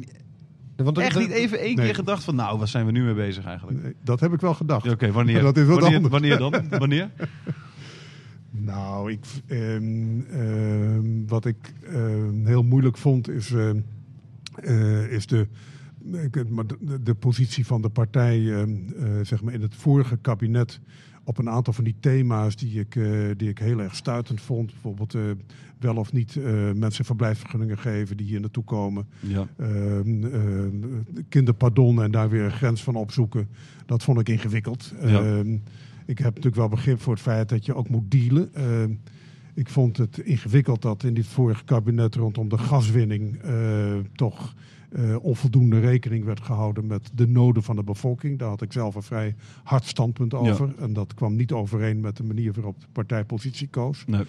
Want Echt niet even één Nee. keer gedacht van nou, waar zijn we nu mee bezig eigenlijk? nee, dat heb ik wel gedacht. Ja, Oké, wanneer? Maar dat is wat wanneer, anders. wanneer dan? Wanneer? Nou, ik, ehm, ehm, wat ik ehm, heel moeilijk vond is, eh, is de, de, de positie van de partij eh, zeg maar in het vorige kabinet op een aantal van die thema's die ik, eh, die ik heel erg stuitend vond. Bijvoorbeeld wel of niet mensen verblijfsvergunningen geven die hier naartoe komen. Ja. Kinderpardon en daar weer een grens van opzoeken. Dat vond ik ingewikkeld. Ja. Ik heb natuurlijk wel begrip voor het feit dat je ook moet dealen. Ehm, ik vond het ingewikkeld dat in dit vorige kabinet rondom de gaswinning eh, toch eh, onvoldoende rekening werd gehouden met de noden van de bevolking. Daar had ik zelf een vrij hard standpunt over. En dat kwam niet overeen met de manier waarop de partij positie koos. Nee.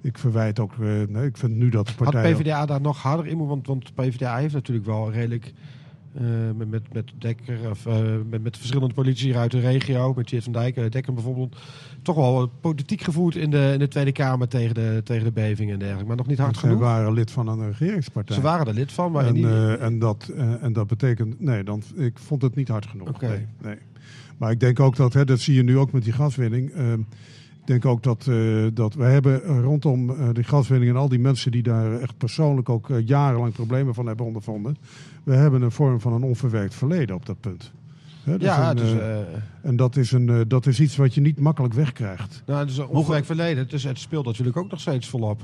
Ik verwijt ook, eh, nee, ik vind nu dat de Had partij. PvdA daar nog harder in moeten? Want, want PvdA heeft natuurlijk wel redelijk met, met, met Dekker, of eh, met, met verschillende politici uit de regio, met Tjeerd van Dijk, eh, Dekker bijvoorbeeld, toch wel politiek gevoerd in de, in de Tweede Kamer tegen de, tegen de beving en dergelijke. Maar nog niet hard genoeg. waren lid van een regeringspartij. Ze waren er lid van, maar en, in die, eh, en, dat, eh, en dat betekent, nee, dan, ik vond het niet hard genoeg. Oké. Nee, nee. Maar ik denk ook dat, hè, dat zie je nu ook met die gaswinning. eh, Ik denk ook dat, eh, dat we hebben eh, rondom eh, die gaswinning en al die mensen die daar echt persoonlijk ook eh, jarenlang problemen van hebben ondervonden. We hebben een vorm van een onverwerkt verleden op dat punt. Hè, dat Ja, een, dus, eh, eh, en dat is, een, eh, dat is iets wat je niet makkelijk wegkrijgt. nou, het is een onverwerkt verleden. Het, is, het speelt natuurlijk ook nog steeds volop.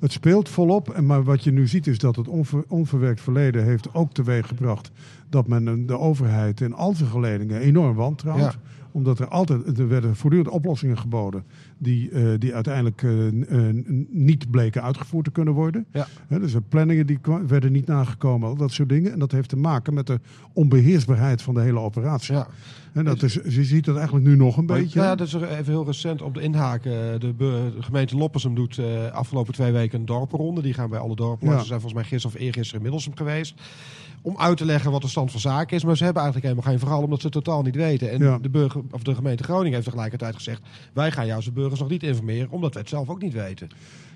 Het speelt volop, en maar wat je nu ziet is dat het onver- onverwerkt verleden heeft ook teweeg gebracht dat men een- de overheid in al zijn geledingen enorm wantrouwt. Ja. Omdat er altijd, er werden voortdurend oplossingen geboden die, eh, die uiteindelijk eh, eh, niet bleken uitgevoerd te kunnen worden. Ja. Dus de planningen die werden niet nagekomen, al dat soort dingen. En dat heeft te maken met de onbeheersbaarheid van de hele operatie. Ja. En dat is, je ziet dat eigenlijk nu nog een beetje. Ja, dat is er even heel recent op de inhaken. De, gemeente Loppersum doet eh, afgelopen twee weken een dorpenronde. Die gaan bij alle dorpen langs. Ja. Ze zijn volgens mij gisteren of eergisteren in Middelsum geweest. Om uit te leggen wat de stand van zaken is. Maar ze hebben eigenlijk helemaal geen verhaal, omdat ze het totaal niet weten. En Ja. de, burger, of de gemeente Groningen heeft tegelijkertijd gezegd... wij gaan juist de burgers nog niet informeren, omdat wij het zelf ook niet weten.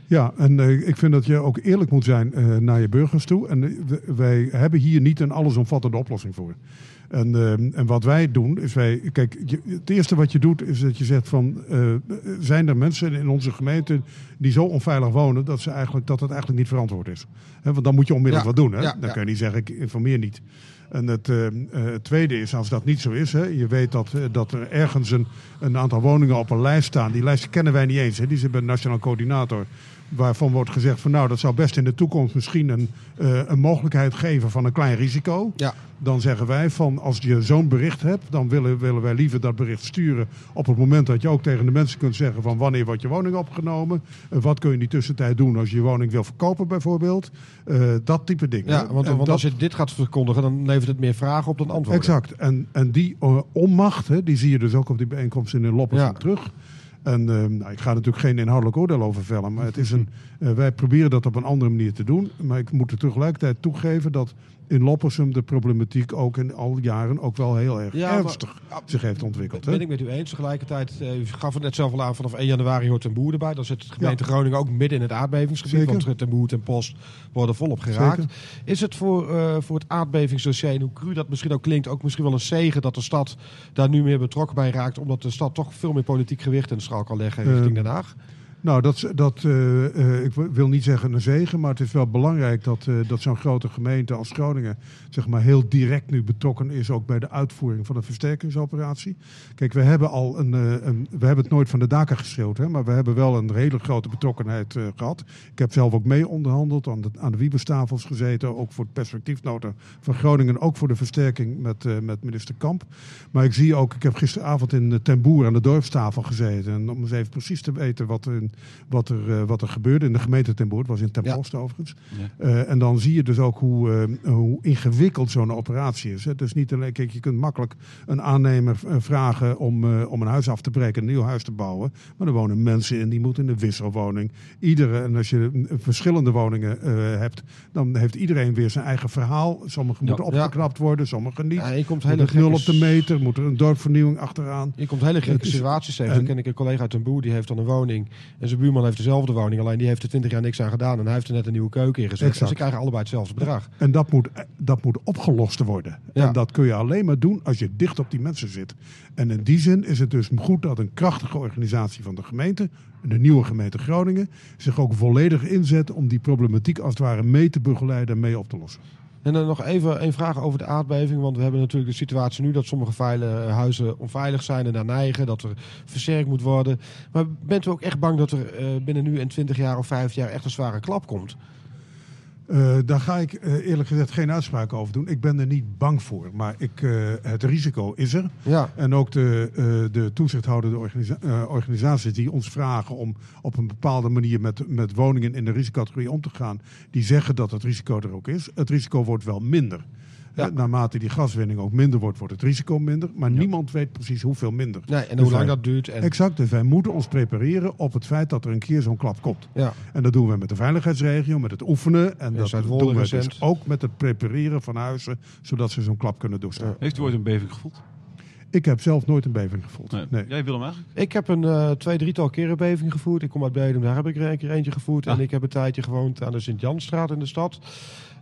Ja, en eh, ik vind dat je ook eerlijk moet zijn eh, naar je burgers toe. En eh, wij hebben hier niet een allesomvattende oplossing voor. En, en wat wij doen is wij. Kijk, je- het eerste wat je doet is dat je zegt van. zijn er mensen in onze gemeente die zo onveilig wonen dat, ze eigenlijk, dat het eigenlijk niet verantwoord is? Want dan moet je onmiddellijk Ja, wat doen. Hè? ja, dan ja. kun je niet zeggen, ik informeer niet. En het, eh, eh, het tweede is, als dat niet zo is, hè, je weet dat, eh, dat er ergens een, een aantal woningen op een lijst staan. Die lijst kennen wij niet eens. Hè. Die zit bij de Nationaal Coördinator. Waarvan wordt gezegd van nou, dat zou best in de toekomst misschien een, eh, een mogelijkheid geven van een klein risico. Ja. Dan zeggen wij van als je zo'n bericht hebt, dan willen, willen wij liever dat bericht sturen op het moment dat je ook tegen de mensen kunt zeggen van wanneer wordt je woning opgenomen. Eh, wat kun je in die tussentijd doen als je je woning wil verkopen bijvoorbeeld. Eh, dat type dingen. Ja, want, want dat- als je dit gaat verkondigen, dan levert het meer vragen op dan antwoorden. Exact. En, en die onmacht, hè, die zie je dus ook op die bijeenkomsten in Loppers Ja. terug. En eh, nou, ik ga natuurlijk geen inhoudelijk oordeel over vellen, maar het is een, eh, wij proberen dat op een andere manier te doen. Maar ik moet er tegelijkertijd toegeven dat in Loppersum de problematiek ook in al jaren ook wel heel erg Ja, maar- ernstig zich heeft ontwikkeld. Dat ben ik met u eens. Tegelijkertijd, eh, u gaf het net zelf al aan, vanaf 1 januari hoort ten Boer erbij. Dan zit de gemeente Groningen ook midden in het aardbevingsgebied. Zeker. Want ten Boer en Post worden volop geraakt. Zeker. Is het voor, eh, voor het aardbevingsdossier, en hoe cru dat misschien ook klinkt, ook misschien wel een zegen dat de stad daar nu meer betrokken bij raakt. Omdat de stad toch veel meer politiek gewicht in de schaal kan leggen richting Eh, Den Haag? Nou, dat, dat, eh, eh, ik wil niet zeggen een zegen, maar het is wel belangrijk dat, eh, dat zo'n grote gemeente als Groningen zeg maar, heel direct nu betrokken is ook bij de uitvoering van een versterkingsoperatie. Kijk, we hebben al een, een we hebben het nooit van de daken geschreeuwd, hè, maar we hebben wel een hele grote betrokkenheid eh, gehad. Ik heb zelf ook mee onderhandeld, aan de, aan de Wiebestafels gezeten, ook voor het perspectiefnota van Groningen, ook voor de versterking met, met minister Kamp. Maar ik zie ook, ik heb gisteravond in eh, Ten Boer aan de dorpstafel gezeten. En om eens even precies te weten wat er, wat er, eh, wat er gebeurde in de gemeente Ten Boer. Het was in Ten Ja. Post overigens. Ja. Eh, en dan zie je dus ook hoe, eh, hoe ingewikkeld zo'n operatie is. Het is niet alleen, kijk, je kunt makkelijk een aannemer vragen om, om een huis af te breken, een nieuw huis te bouwen. Maar er wonen mensen in, die moeten in een wisselwoning. Iedere, en als je verschillende woningen hebt, dan heeft iedereen weer zijn eigen verhaal. Sommige moeten opgeknapt worden, sommige niet. Ja, je komt hele nul op de meter, moet er een dorpvernieuwing achteraan. Je komt hele gekke situaties tegen. en- Zo ken ik een collega uit Den Boer, die heeft dan een woning. En zijn buurman heeft dezelfde woning, alleen die heeft er 20 jaar niks aan gedaan. En hij heeft er net een nieuwe keuken in gezet. Exact. En ze krijgen allebei hetzelfde bedrag. En dat moet, dat moet opgelost worden. Ja. En dat kun je alleen maar doen als je dicht op die mensen zit. En in die zin is het dus goed dat een krachtige organisatie van de gemeente, de nieuwe gemeente Groningen, zich ook volledig inzet om die problematiek als het ware mee te begeleiden en mee op te lossen. En dan nog even een vraag over de aardbeving. Want we hebben natuurlijk de situatie nu dat sommige veile, huizen onveilig zijn en daar neigen. Dat er versterkt moet worden. Maar bent u ook echt bang dat er eh, binnen nu en 20 jaar of 5 jaar echt een zware klap komt? Eh, daar ga ik eh, eerlijk gezegd geen uitspraak over doen. Ik ben er niet bang voor, maar ik, eh, het risico is er. Ja. En ook de, de toezichthoudende organisa- organisaties die ons vragen om op een bepaalde manier met, met woningen in de risicocategorie om te gaan, die zeggen dat het risico er ook is. Het risico wordt wel minder. Ja. Eh, naarmate die gaswinning ook minder wordt, wordt het risico minder. Maar niemand weet precies hoeveel minder. Nee, en Dus hoe lang wij- dat duurt. En, Exact, dus wij moeten ons prepareren op het feit dat er een keer zo'n klap komt. ja. En dat doen we met de veiligheidsregio, met het oefenen. En dat doen we dus ook met het prepareren van huizen, zodat ze zo'n klap kunnen doorstaan. Heeft u ooit een beving gevoeld? Ik heb zelf nooit een beving gevoeld. Nee. Nee. Jij Willem eigenlijk? Ik heb een eh, twee, drietal keren beving gevoerd. Ik kom uit Bedum, daar heb ik er een keer eentje gevoerd. Ah. En ik heb een tijdje gewoond aan de Sint-Janstraat in de stad.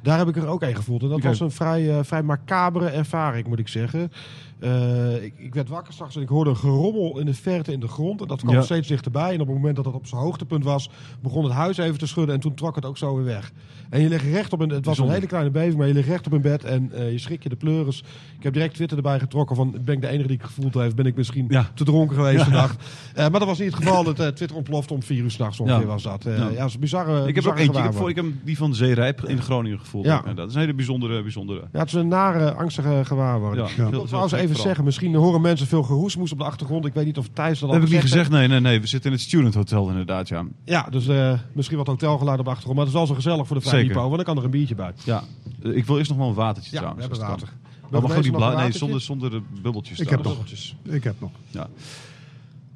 Daar heb ik er ook een gevoeld. En dat was een vrij, eh, vrij macabere ervaring, moet ik zeggen. Eh, ik, ik werd wakker straks en ik hoorde een gerommel in de verte in de grond. En dat kwam Ja. steeds dichterbij. En op het moment dat het op zijn hoogtepunt was, begon het huis even te schudden. En toen trok het ook zo weer weg. En je ligt recht op een... Het was een hele kleine beving, maar je ligt recht op een bed. En eh, je schrik je de pleuris. Ik heb direct Twitter erbij getrokken van... Ben ik de enige die ik gevoeld heeft? Ben ik misschien Ja. te dronken geweest Ja. vannacht? Eh, maar dat was niet het geval. Het, Twitter ontplofte om vier uur s'nachts ongeveer Ja. was dat. Ja. dat is een bizarre ik heb ook eentje. Ik heb, voor, ik heb die van Zeerijp in Groningen gevoeld. Ja. En dat is een hele bijzondere. bijzondere. Ja, het is een nare, angstige gewaarwording. Ja. Heel- heel even zeggen, misschien horen mensen veel geroesmoes op de achtergrond. Ik weet niet of Thijs dat Dat al heb ik niet gezegd. Nee, nee, nee. We zitten in het Student Hotel inderdaad, ja. Ja, dus eh, misschien wat hotelgeluid op de achtergrond. Maar het is wel zo gezellig voor de. Vrijnipo, want dan kan er een biertje bij. ja. Eh, Ik wil eerst nog wel een watertje Ja, we trouwens. hebben als het water. Maar bla- een Nee, zonder, zonder de bubbeltjes. Ik heb trouwens. nog. Ik heb nog. Ja.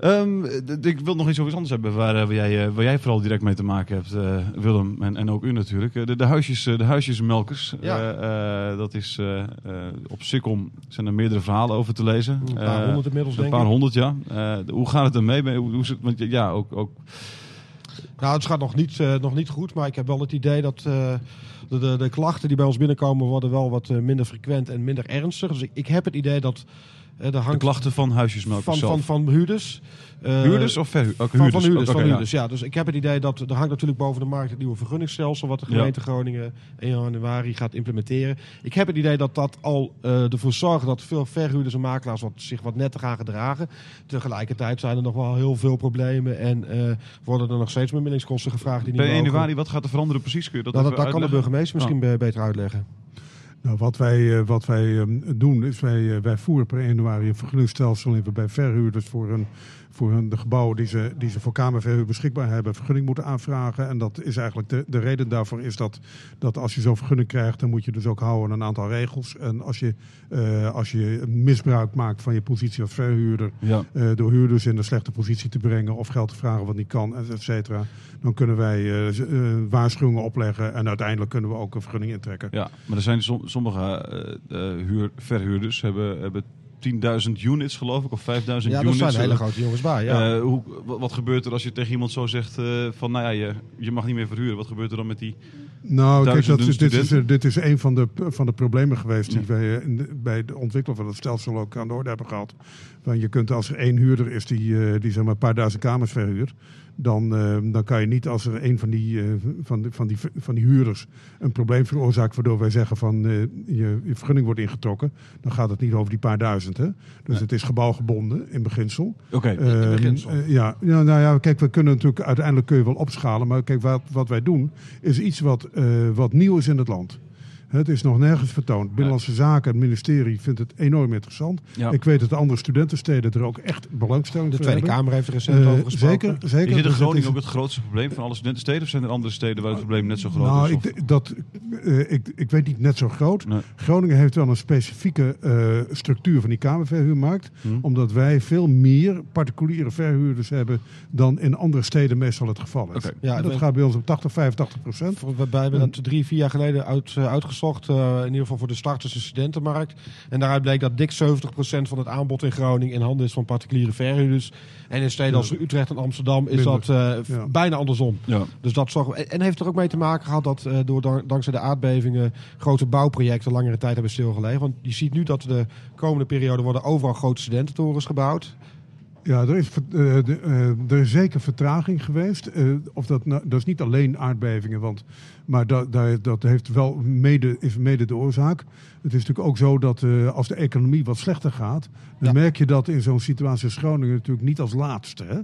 Ehm, ik wil nog iets over iets anders hebben waar, eh, waar, jij, eh, waar jij vooral direct mee te maken hebt, eh, Willem. En, en ook u natuurlijk. De, de, huisjes, de huisjesmelkers. Ja. Dat is, op Sikkom zijn er meerdere verhalen over te lezen. Een paar honderd inmiddels, Een denk paar ik. honderd, ja. Eh, de- hoe gaat het ermee? Hoe, want ja, ook, ook Nou, het gaat nog niet, nog niet goed, maar ik heb wel het idee dat de, de, de klachten die bij ons binnenkomen worden wel wat minder frequent en minder ernstig. Dus ik, ik heb het idee dat eh de hangt klachten van huisjesmelkers van, zelf. van, van huurders. eh, huurders of verhuurders? Van, van huurders, van huurders, ja. Dus ik heb het idee dat er hangt natuurlijk boven de markt het nieuwe vergunningsstelsel wat de Ja. gemeente Groningen 1 januari gaat implementeren. Ik heb het idee dat dat al eh, ervoor zorgt dat veel verhuurders en makelaars wat, zich wat netter gaan gedragen. Tegelijkertijd zijn er nog wel heel veel problemen en eh, worden er nog steeds bemiddelingskosten gevraagd die niet Per 1 mogen. januari, wat gaat er veranderen precies? Kun je dat Nou, dat, dat kan de burgemeester misschien be- beter uitleggen. Nou, wat wij, eh, wat wij ehm, doen is wij, eh, wij voeren per 1 januari een vergunningsstelsel in. Waarbij verhuurders voor, een, voor hun, de gebouwen die ze, die ze voor kamerverhuur beschikbaar hebben, vergunning moeten aanvragen. En dat is eigenlijk de, de reden daarvoor is dat, dat als je zo'n vergunning krijgt, dan moet je dus ook houden aan een aantal regels. En als je, eh, als je misbruik maakt van je positie als verhuurder, Ja. eh, door huurders in een slechte positie te brengen of geld te vragen wat niet kan, et cetera. Dan kunnen wij eh, waarschuwingen opleggen en uiteindelijk kunnen we ook een vergunning intrekken. Ja, maar er zijn som- sommige huur, verhuurders hebben, hebben 10.000 units geloof ik, of 5.000 Ja, units. daar zijn hele grote jongens bij. Ja. eh, hoe, wat, wat gebeurt er als je tegen iemand zo zegt eh, van, nou ja, je, je mag niet meer verhuren. Wat gebeurt er dan met die... Nou, kijk, dat is, dit, is, dit is een van de, van de problemen geweest die Ja. wij eh, in de- bij het ontwikkelen van het stelsel ook aan de orde hebben gehad. Want je kunt als er één huurder is die, eh, die zeg maar een paar duizend kamers verhuurt, dan, eh, dan kan je niet als er een van die, eh, van, de- van, die, van die huurders een probleem veroorzaakt, waardoor wij zeggen van eh, je, je vergunning wordt ingetrokken, dan gaat het niet over die paar duizend. Hè? Dus Nee. het is gebouwgebonden in beginsel. Oké, Ehm, beginsel. ja, ja, nou ja, kijk, we kunnen natuurlijk uiteindelijk kun je wel opschalen. Maar kijk, wat, wat wij doen is iets wat, wat nieuw is in het land. Het is nog nergens vertoond. Binnenlandse Zaken, het ministerie vindt het enorm interessant. ja. Ik weet dat de andere studentensteden er ook echt belangstelling de voor Tweede hebben. Kamer heeft er recent Eh, over gesproken. zeker, zeker. is dit in Dus Groningen is- ook het grootste probleem van alle studentensteden? Of zijn er andere steden waar het probleem net zo groot nou, is? ik, Of- d- dat, eh, ik, ik weet niet net zo groot. Nee. Groningen heeft wel een specifieke eh, structuur van die kamerverhuurmarkt. Hm. Omdat wij veel meer particuliere verhuurders hebben dan in andere steden meestal het geval is. Ja, dat we- gaat bij ons op 80, 85 procent. Wij hebben dat drie, vier jaar geleden uit, eh, uitgezocht. eh, in ieder geval voor de starters en studentenmarkt. En daaruit bleek dat dik 70% van het aanbod in Groningen in handen is van particuliere verhuurders. En in steden Ja. als Utrecht en Amsterdam is Minder. dat eh, Ja. bijna andersom. Ja. Dus dat zorgt, en, en heeft er ook mee te maken gehad dat eh, door, dan- dankzij de aardbevingen grote bouwprojecten langere tijd hebben stilgelegen. Want je ziet nu dat de komende periode worden overal grote studententorens gebouwd. Ja, er is, eh, de, eh, er is zeker vertraging geweest. Eh, of dat, nou, dat is niet alleen aardbevingen, want, maar dat, dat heeft wel mede, is mede de oorzaak. Het is natuurlijk ook zo dat als de economie wat slechter gaat, dan Ja. merk je dat in zo'n situatie als Groningen natuurlijk niet als laatste. Hè?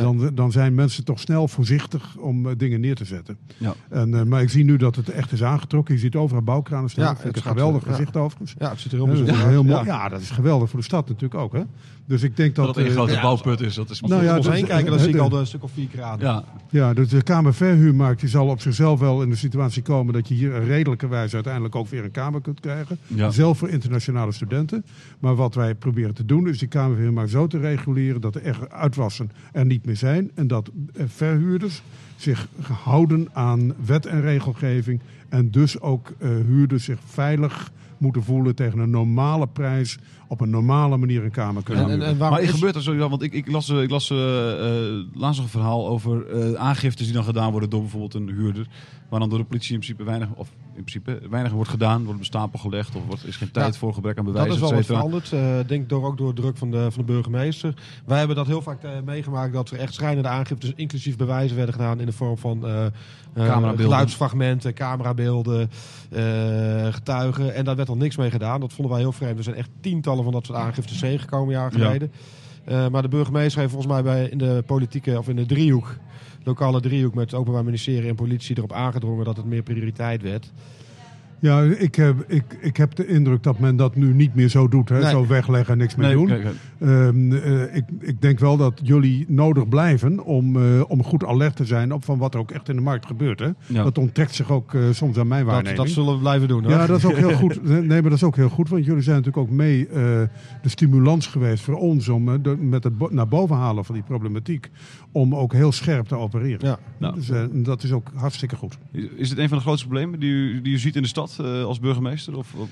Dan, dan zijn mensen toch snel voorzichtig om dingen neer te zetten. Ja. En, maar ik zie nu dat het echt is aangetrokken. Je ziet overal bouwkranen staan. Ja, het een gaat, geweldig eh, ja. gezicht overigens. Ja, het ziet er heel Ja, is heel uit. mooi. Ja, dat is geweldig voor de stad natuurlijk ook. Hè? Dus ik denk dat... Dat het een eh, grote bouwput is, dat is Als Nou we ja, om dus- heen kijken, dan eh, zie ik de- al de een stuk of vier kranen. Ja, Ja, dus de Kamerverhuurmarkt die zal op zichzelf wel in de situatie komen dat je hier een redelijke wijze uiteindelijk ook weer een kamer kunt krijgen. Ja. Zelf voor internationale studenten. Maar wat wij proberen te doen is die Kamerverhuurmarkt zo te reguleren dat er echt uitwassen er niet meer zijn. En dat eh, verhuurders zich houden aan wet en regelgeving. En dus ook eh, huurders zich veilig moeten voelen tegen een normale prijs op een normale manier een kamer kunnen En, en, Maar is- gebeurt er zo, ja, want ik, ik las, eh, ik las eh, eh, laatst nog een verhaal over eh, aangiftes die dan gedaan worden door bijvoorbeeld een huurder. Waar dan door de politie in principe weinig, of in principe weinig wordt gedaan, wordt op een stapel gelegd of wordt, is geen tijd Ja, voor gebrek aan Dat bewijs, is et wel wat veranderd. eh denk door, ook door druk van de, van de burgemeester. Wij hebben dat heel vaak eh, meegemaakt dat er echt schrijnende aangiftes, inclusief bewijzen, werden gedaan in de vorm van eh, Camerabeelden. geluidsfragmenten, camerabeelden, getuigen. En daar werd al niks mee gedaan. Dat vonden wij heel vreemd. Er zijn echt tientallen van dat soort aangiftes tegengekomen jaren Ja. geleden. Maar de burgemeester heeft volgens mij bij, in de politieke of in de driehoek, lokale driehoek met het Openbaar Ministerie en politie erop aangedrongen dat het meer prioriteit werd. Ja, ik heb, ik, ik heb de indruk dat men dat nu niet meer zo doet. Hè? Nee. Zo wegleggen en niks meer Nee, doen. kijk. Ehm, eh, ik, ik denk wel dat jullie nodig blijven om, eh, om goed alert te zijn op van wat er ook echt in de markt gebeurt. Hè? Ja. Dat onttrekt zich ook eh, soms aan mijn Dat, waarneming. dat zullen we blijven doen. Hoor. Ja, dat is ook heel goed. Nee, maar dat is ook heel goed, want jullie zijn natuurlijk ook mee eh, de stimulans geweest voor ons om de- met het bo- naar boven halen van die problematiek, om ook heel scherp te opereren. Ja. Nou. Dus, eh, dat is ook hartstikke goed. Is- Is het een van de grootste problemen die u, die u ziet in de stad eh, als burgemeester? Of, of-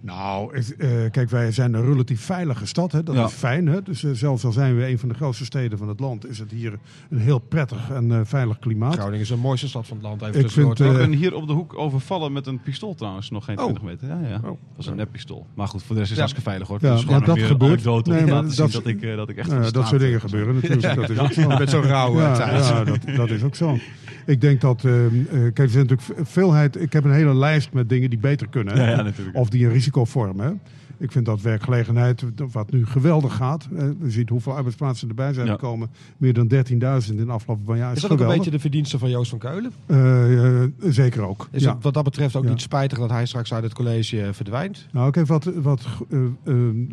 Nou, eh, kijk, wij zijn een relatief veilige stad. Hè? Dat Ja. is fijn. Hè? Dus eh, zelfs al zijn we een van de grootste steden van het land, is het hier een heel prettig en eh, veilig klimaat. Groningen is de mooiste stad van het land. Even Ik vind, ben hier op de hoek overvallen met een pistool trouwens, nog geen Oh. 20 meter. Ja, ja. Oh. Dat was een neppistool. Maar goed, voor de rest is het hartstikke veilig hoor. Ja, is gewoon ja, dat gebeurt. Nee, maar dat- dat ik, dat ik echt ja, dat soort dingen gebeuren natuurlijk. Dat is ook zo. Met zo'n rauwe Ja, dat, dat is ook zo. Ik denk dat, eh, eh, kijk, er zijn natuurlijk ve- veelheid. Ik heb een hele lijst met dingen die beter kunnen. hè. Ja, ja, natuurlijk. Of die een risico vormen. Ik vind dat werkgelegenheid, wat nu geweldig gaat. eh, Je ziet hoeveel arbeidsplaatsen erbij zijn Ja. gekomen. Meer dan 13.000 in de afgelopen paar jaar. Is Is, dat ook een beetje de verdienste van Joost van Keulen? Eh, eh, zeker ook. Is ja. het wat dat betreft ook Ja. niet spijtig dat hij straks uit het college eh, verdwijnt? Nou, kijk, wat, wat,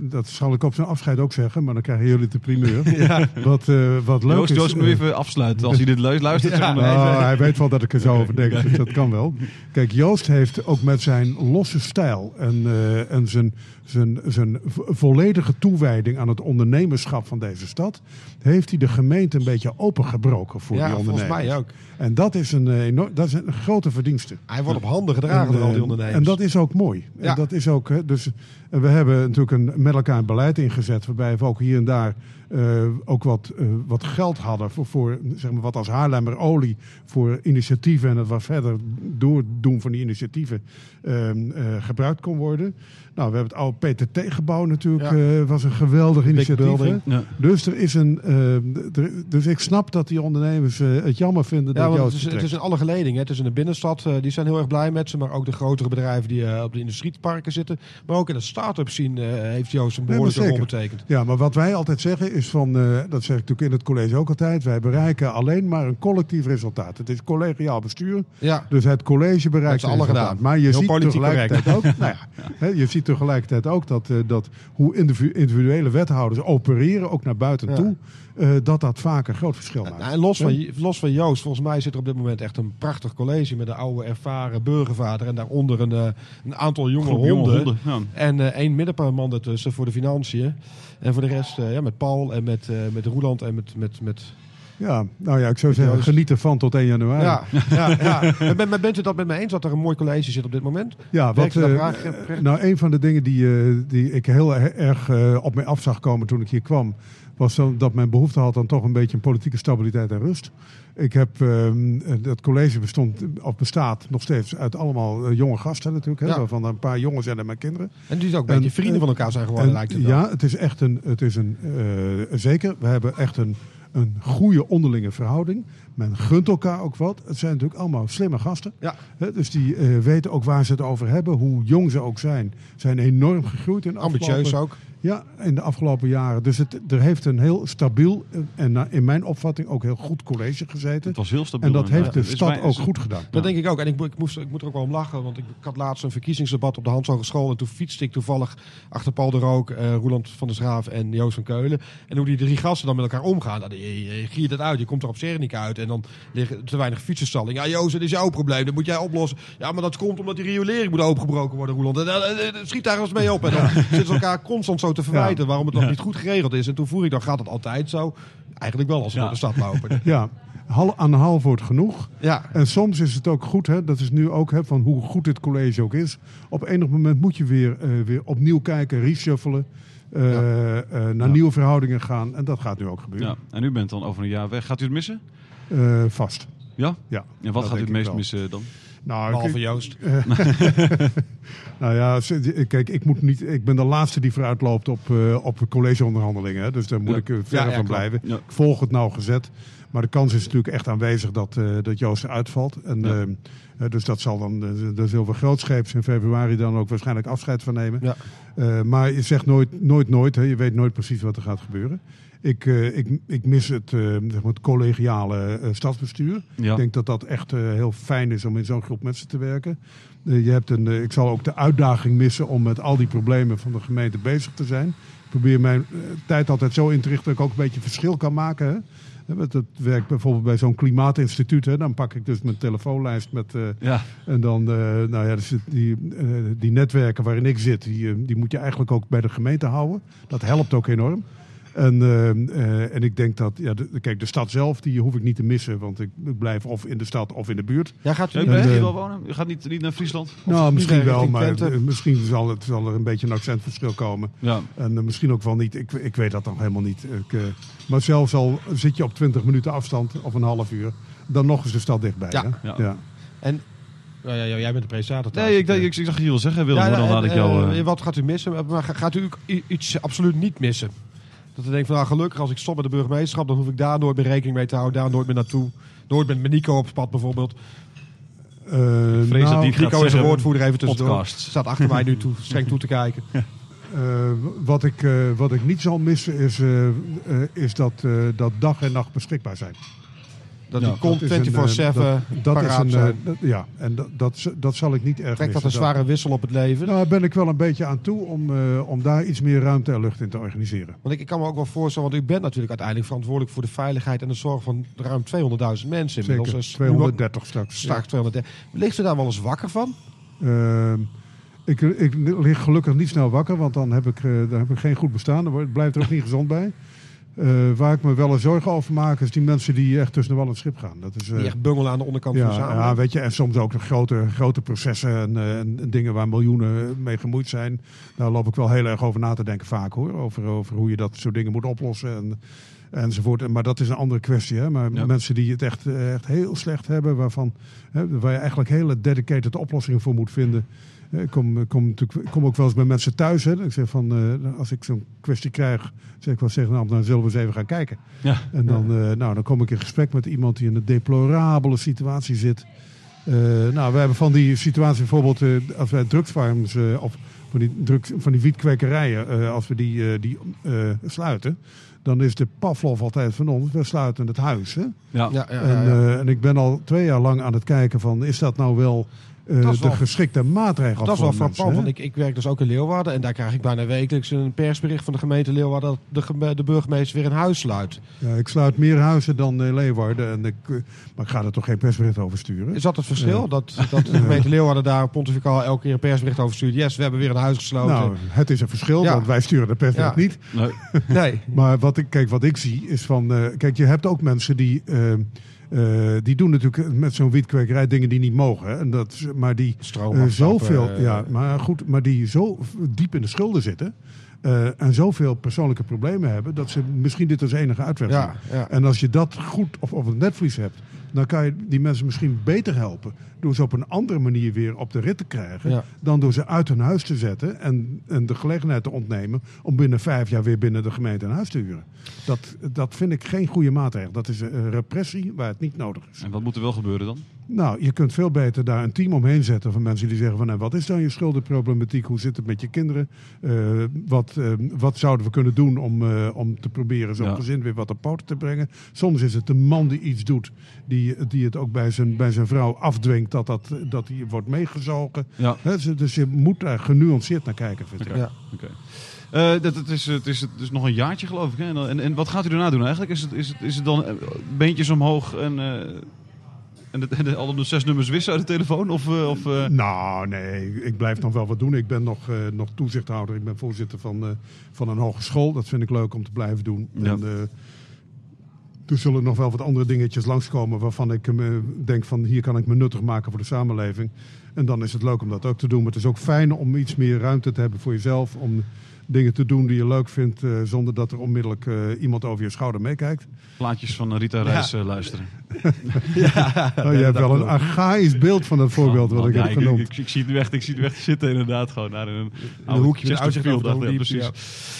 dat zal ik op zijn afscheid ook zeggen, maar dan krijgen jullie de primeur. Wat, eh, wat leuk Joost, is. Joost moet eh, even afsluiten. Als hij dit luistert, naar- Nou, hij weet wel dat ik er zo over denk, dus dat kan wel. Kijk, Joost heeft ook met zijn losse stijl en, eh, en zijn, zijn, zijn vo- volledige toewijding aan het ondernemerschap van deze stad, heeft hij de gemeente een beetje opengebroken voor ja, die volgens ondernemers. mij ook. En dat is een, eh, enorm, dat is een grote verdienste. Hij wordt op handen gedragen En, door al die eh, ondernemers. En dat is ook mooi. Ja. En dat is ook, hè, dus, en we hebben natuurlijk een, met elkaar een beleid ingezet. Waarbij we ook hier en daar eh, ook wat, eh, wat geld hadden. Voor, voor zeg maar, wat als Haarlemmer olie. Voor initiatieven en het wat verder doordoen van die initiatieven. ehm, eh, gebruikt kon worden. Nou, we hebben het oude PTT-gebouw natuurlijk. Ja. eh, was een geweldig initiatief. Ja. Dus er is een. eh, er- dus ik snap dat die ondernemers eh, het jammer vinden Ja, want het is, het in alle geledingen. Het is in de binnenstad. eh, die zijn heel erg blij met ze. Maar ook de grotere bedrijven die eh, op de industrieparken zitten. Maar ook in de start-up scene eh, heeft Joost een Nee, behoorlijke rol zeker. betekend. Ja, maar wat wij altijd zeggen is van, dat zeg ik natuurlijk in het college ook altijd, wij bereiken alleen maar een collectief resultaat. Het is collegiaal bestuur, Ja, dus het college bereikt resultaat. gedaan. Maar je Heel ziet tegelijkertijd ook, nou ja, hè, je ziet tegelijkertijd ook dat, dat hoe individu- individuele wethouders opereren, ook naar buiten Ja. toe, eh, dat dat vaak een groot verschil maakt. Nou, en los van, los van Joost, volgens mij zit er op dit moment echt een prachtig college met een oude ervaren burgervader en daaronder een, eh, een aantal jonge Groep honden. jonge honden. Ja. En eh, één middenman ertussen voor de financiën. En voor de rest eh, ja, met Paul en met, eh, met Roeland en met, met, met Ja, nou ja, ik zou zeggen, Joost. geniet ervan tot 1 januari. Ja, ja, ja. Ben- bent u dat met me eens dat er een mooi college zit op dit moment? Ja, wat, eh, graag, nou, een van de dingen die, eh, die ik heel er- erg eh, op mij af zag komen toen ik hier kwam, was zo dat men behoefte had aan toch een beetje een politieke stabiliteit en rust. Ik heb, ehm, eh, dat college bestond, of bestaat nog steeds uit allemaal jonge gasten natuurlijk, hè, Ja. waarvan een paar jongen zijn en mijn kinderen. En die ook een En, beetje vrienden van elkaar zijn geworden, En lijkt het wel. ja, het is echt een, het is een zeker, we hebben echt een, een goede onderlinge verhouding. Men gunt elkaar ook wat. Het zijn natuurlijk allemaal slimme gasten. Ja. Dus die eh, weten ook waar ze het over hebben. Hoe jong ze ook zijn. Zijn enorm gegroeid in Ambitieus ook. Ja, in de afgelopen jaren. Dus het, er heeft een heel stabiel eh, en na- in mijn opvatting ook heel goed college gezeten. Het was heel stabiel. En dat heeft de stad ook goed gedaan. Dat denk ik ook. En ik, ik, moest, ik moet er ook wel om lachen. Want ik, ik had laatst een verkiezingsdebat op de Hans Hogeschool. En toen fietste ik toevallig achter Paul de Rook, eh, Roeland van der Schraaf en Joost van Keulen. En hoe die drie gasten dan met elkaar omgaan. Nou, je, je, je giert het uit. Je komt er op Sernica uit. En dan liggen te weinig fietsenstalling. Ja, Joost, dat is jouw probleem. Dat moet jij oplossen. Ja, maar dat komt omdat die riolering moet opengebroken worden, Roeland. En, eh, eh, schiet daar eens mee op. En dan zitten ze elkaar constant zo te verwijten waarom het nog niet goed geregeld is. En toen voer ik dan, gaat het altijd zo? Eigenlijk wel als we Ja. door de stad lopen. Ja, hal, aan half woord genoeg. Ja, En soms is het ook goed, hè, dat is nu ook hè, van hoe goed dit college ook is. Op enig moment moet je weer, eh, weer opnieuw kijken, reshuffelen. eh, eh, naar Ja. nieuwe verhoudingen gaan. En dat gaat nu ook gebeuren. Ja. En u bent dan over een jaar weg. Gaat u het missen? Eh, vast. Ja? Ja. En wat Dat gaat u het meest wel. missen dan? Nou, behalve ik- Joost. Nou ja, kijk, ik, moet niet, ik ben de laatste die vooruit loopt op, eh, op collegeonderhandelingen. Dus daar moet Ja. ik er Ja, verre ja, van blijven. Ik volg het nauwgezet. Maar de kans is natuurlijk echt aanwezig dat, eh, dat Joost eruit valt. En, Ja. eh, eh, dus dat zal dan, er zullen we grootscheeps in februari dan ook waarschijnlijk afscheid van nemen. Ja. Eh, maar je zegt nooit, nooit, nooit. Hè. Je weet nooit precies wat er gaat gebeuren. Ik, eh, ik, ik mis het, eh, zeg maar het collegiale eh, stadsbestuur. Ja. Ik denk dat dat echt heel fijn is om in zo'n groep mensen te werken. Je hebt een, ik zal ook de uitdaging missen om met al die problemen van de gemeente bezig te zijn. Ik probeer mijn tijd altijd zo in te richten dat ik ook een beetje verschil kan maken. Hè. Dat werkt bijvoorbeeld bij zo'n klimaatinstituut. Hè. Dan pak ik dus mijn telefoonlijst met... Ja. en dan, nou ja, dus die, die netwerken waarin ik zit, die, die moet je eigenlijk ook bij de gemeente houden. Dat helpt ook enorm. En, eh, eh, en ik denk dat, ja, de, kijk, de stad zelf, die hoef ik niet te missen. Want ik, ik blijf of in de stad of in de buurt. Ja, gaat u u eh, wel wonen? U gaat niet, niet naar Friesland? nou, misschien wel, maar misschien zal, het, zal er een beetje een accentverschil komen. Ja. En misschien ook wel niet. Ik, ik weet dat dan helemaal niet. Ik, eh, maar zelfs al zit je op 20 minuten afstand of een half uur, dan nog is de stad dichtbij. Ja. hè? Ja. Ja. En ja, ja, ja, jij bent de presentator. Nee, ik, ik, ik, ik zag je wel zeggen, Willem, Ja, maar dan laat ik jou... wat gaat u missen? Maar ga- gaat u iets absoluut niet missen? Dat u denkt van, nou, gelukkig als ik stop met de burgemeesterschap, dan hoef ik daar nooit meer rekening mee te houden, daar nooit meer naartoe. Nooit met Nico op pad bijvoorbeeld. Vrees dat nou, die gaat Nico is een woordvoerder even tussendoor. podcast. Staat achter mij nu toe, streng toe te kijken. Eh, wat, ik, eh, wat ik niet zal missen is, is dat, dat dag en nacht beschikbaar zijn. Dat Ja, die komt Dat is een, 24-7 eh, dat, dat is een, eh, dat- Ja, en dat, dat, dat zal ik niet erg Trekt dat een zware wissel op het leven? Nou, daar ben ik wel een beetje aan toe om, eh, om daar iets meer ruimte en lucht in te organiseren. Want ik, ik kan me ook wel voorstellen, want u bent natuurlijk uiteindelijk verantwoordelijk voor de veiligheid en de zorg van ruim 200.000 mensen inmiddels. Zeker, Dus nu 230 straks. Straks 230. Ligt u daar wel eens wakker van? Eh, ik, ik lig gelukkig niet snel wakker, want dan heb ik, eh, dan heb ik geen goed bestaan. Dan blijft er ook niet gezond bij. Eh, waar ik me wel een zorgen over maak, is die mensen die echt tussen de wal en het schip gaan. Dat is, eh, Die echt bungelen aan de onderkant van de samenleving. ja, weet je, en soms ook de grote, grote processen en, eh, en dingen waar miljoenen mee gemoeid zijn. Daar loop ik wel heel erg over na te denken vaak hoor. Over, over hoe je dat soort dingen moet oplossen en, enzovoort. Maar dat is een andere kwestie. Hè? Maar Ja. mensen die het echt, eh, echt heel slecht hebben, waarvan, hè, waar je eigenlijk hele dedicated oplossingen voor moet vinden. Eh, Ik kom, ik kom, kom ook wel eens bij mensen thuis. Hè. Ik zeg van, eh, als ik zo'n kwestie krijg, zeg ik wel zeggen, nou, dan zullen we eens even gaan kijken. Ja. En dan, eh, nou, dan kom ik in gesprek met iemand die in een deplorabele situatie zit. Eh, nou, we hebben van die situatie bijvoorbeeld, eh, als wij drugsfarms eh, of van die, drugs, van die wietkwekerijen, eh, als we die, eh, die eh, sluiten, dan is de Pavlov altijd van ons, we sluiten het huis. Hè? Ja. Ja, ja, ja, En, eh, en ik ben al twee jaar lang aan het kijken van, is dat nou wel eh, Dat is de wel- geschikte maatregel dat is wel frappant, hè? want ik, ik werk dus ook in Leeuwarden. En daar krijg ik bijna wekelijks een persbericht van de gemeente Leeuwarden... dat de, geme- de burgemeester weer een huis sluit. Ja, ik sluit meer huizen dan eh, Leeuwarden, en ik, eh, maar ik ga er toch geen persbericht over sturen. Is dat het verschil? Dat, dat de gemeente Leeuwarden daar pontificaal elke keer een persbericht over stuurt. Yes, we hebben weer een huis gesloten. Nou, het is een verschil, Ja. want wij sturen de persbericht Ja. niet. Nee. nee. Maar wat ik, kijk, wat ik zie is van. eh, kijk, je hebt ook mensen die. Eh, die doen natuurlijk met zo'n wietkwekerij dingen die niet mogen. Hè? En dat, maar die eh, zoveel. eh, ja, maar goed, maar die zo diep in de schulden zitten. en zoveel persoonlijke problemen hebben. dat ze misschien dit als enige uitweg. Ja, ja. En als je dat goed of op het netvlies hebt. Dan kan je die mensen misschien beter helpen. door ze op een andere manier weer op de rit te krijgen. Ja. dan door ze uit hun huis te zetten. En, en de gelegenheid te ontnemen. om binnen vijf jaar weer binnen de gemeente een huis te huren. Dat, dat vind ik geen goede maatregel. Dat is een repressie waar het niet nodig is. En wat moet er wel gebeuren dan? Nou, je kunt veel beter daar een team omheen zetten van mensen die zeggen van nou, wat is dan je schuldenproblematiek? Hoe zit het met je kinderen? Eh, wat, eh, wat zouden we kunnen doen om, eh, om te proberen zo'n Ja. gezin weer wat op poten te brengen? Soms is het de man die iets doet, die, die het ook bij zijn, bij zijn vrouw afdwingt dat, dat, dat hij wordt meegezogen. Ja. Dus- je moet daar genuanceerd naar kijken, vind ik. Oké. Ja. Eh, dat, het, is, het, is, het is nog een jaartje geloof ik. Hè? En, dan- en, en wat gaat u daarna doen eigenlijk? Is het, is het, is het dan eh, beentjes omhoog en, eh, en, de, en de, al de zes nummers wissen uit de telefoon? Of, of, Nou, nee, ik blijf nog wel wat doen. Ik ben nog, nog toezichthouder. Ik ben voorzitter van, van een hogeschool. Dat vind ik leuk om te blijven doen. Ja. En, Er zullen nog wel wat andere dingetjes langskomen waarvan ik eh, denk van hier kan ik me nuttig maken voor de samenleving. En dan is het leuk om dat ook te doen. Maar het is ook fijn om iets meer ruimte te hebben voor jezelf. Om dingen te doen die je leuk vindt eh, zonder dat er onmiddellijk eh, iemand over je schouder meekijkt. Plaatjes van Rita Reis luisteren. ja, Oh, je hebt wel een archaïsch beeld van dat voorbeeld wat ik Ja, heb ik, genoemd. ik, ik zie het nu echt, ik zie het echt zitten inderdaad. Gewoon naar een, een hoekje met uitzicht over de ik, precies. ja.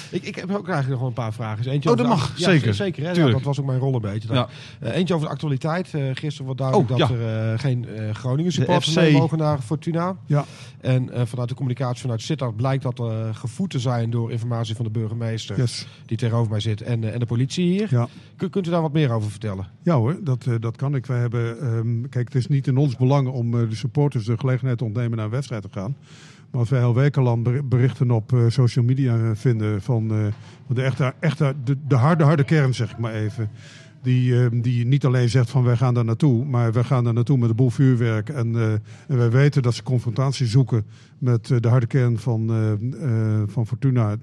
Ik, ik heb ook eigenlijk nog wel een paar vragen. Eentje Oh, dat mag, ja, zeker. zeker hè? Ja, Tuurlijk. dat was ook mijn rol een beetje. Ja. Eh, eentje over de actualiteit. Eh, gisteren wordt duidelijk Oh, dat ja. er eh, geen eh, Groningen supporters FC. mee mogen naar Fortuna. Ja, En eh, vanuit de communicatie vanuit Sittard blijkt dat er gevoed te zijn door informatie van de burgemeester yes. die tegenover mij zit en, en de politie hier. ja. Kun- kunt u daar wat meer over vertellen? Ja hoor, dat, dat kan ik. Wij hebben, ehm, kijk, het is niet in ons belang om eh, de supporters de gelegenheid te ontnemen naar een wedstrijd te gaan. Maar als wij al wekenlang ber- berichten op eh, social media eh, vinden van, de, echte, echte, de, de harde, harde kern, zeg ik maar even. Die, ehm, die niet alleen zegt van wij gaan daar naartoe, maar wij gaan daar naartoe met een boel vuurwerk. En, en wij weten dat ze confrontatie zoeken met de harde kern van, van Fortuna.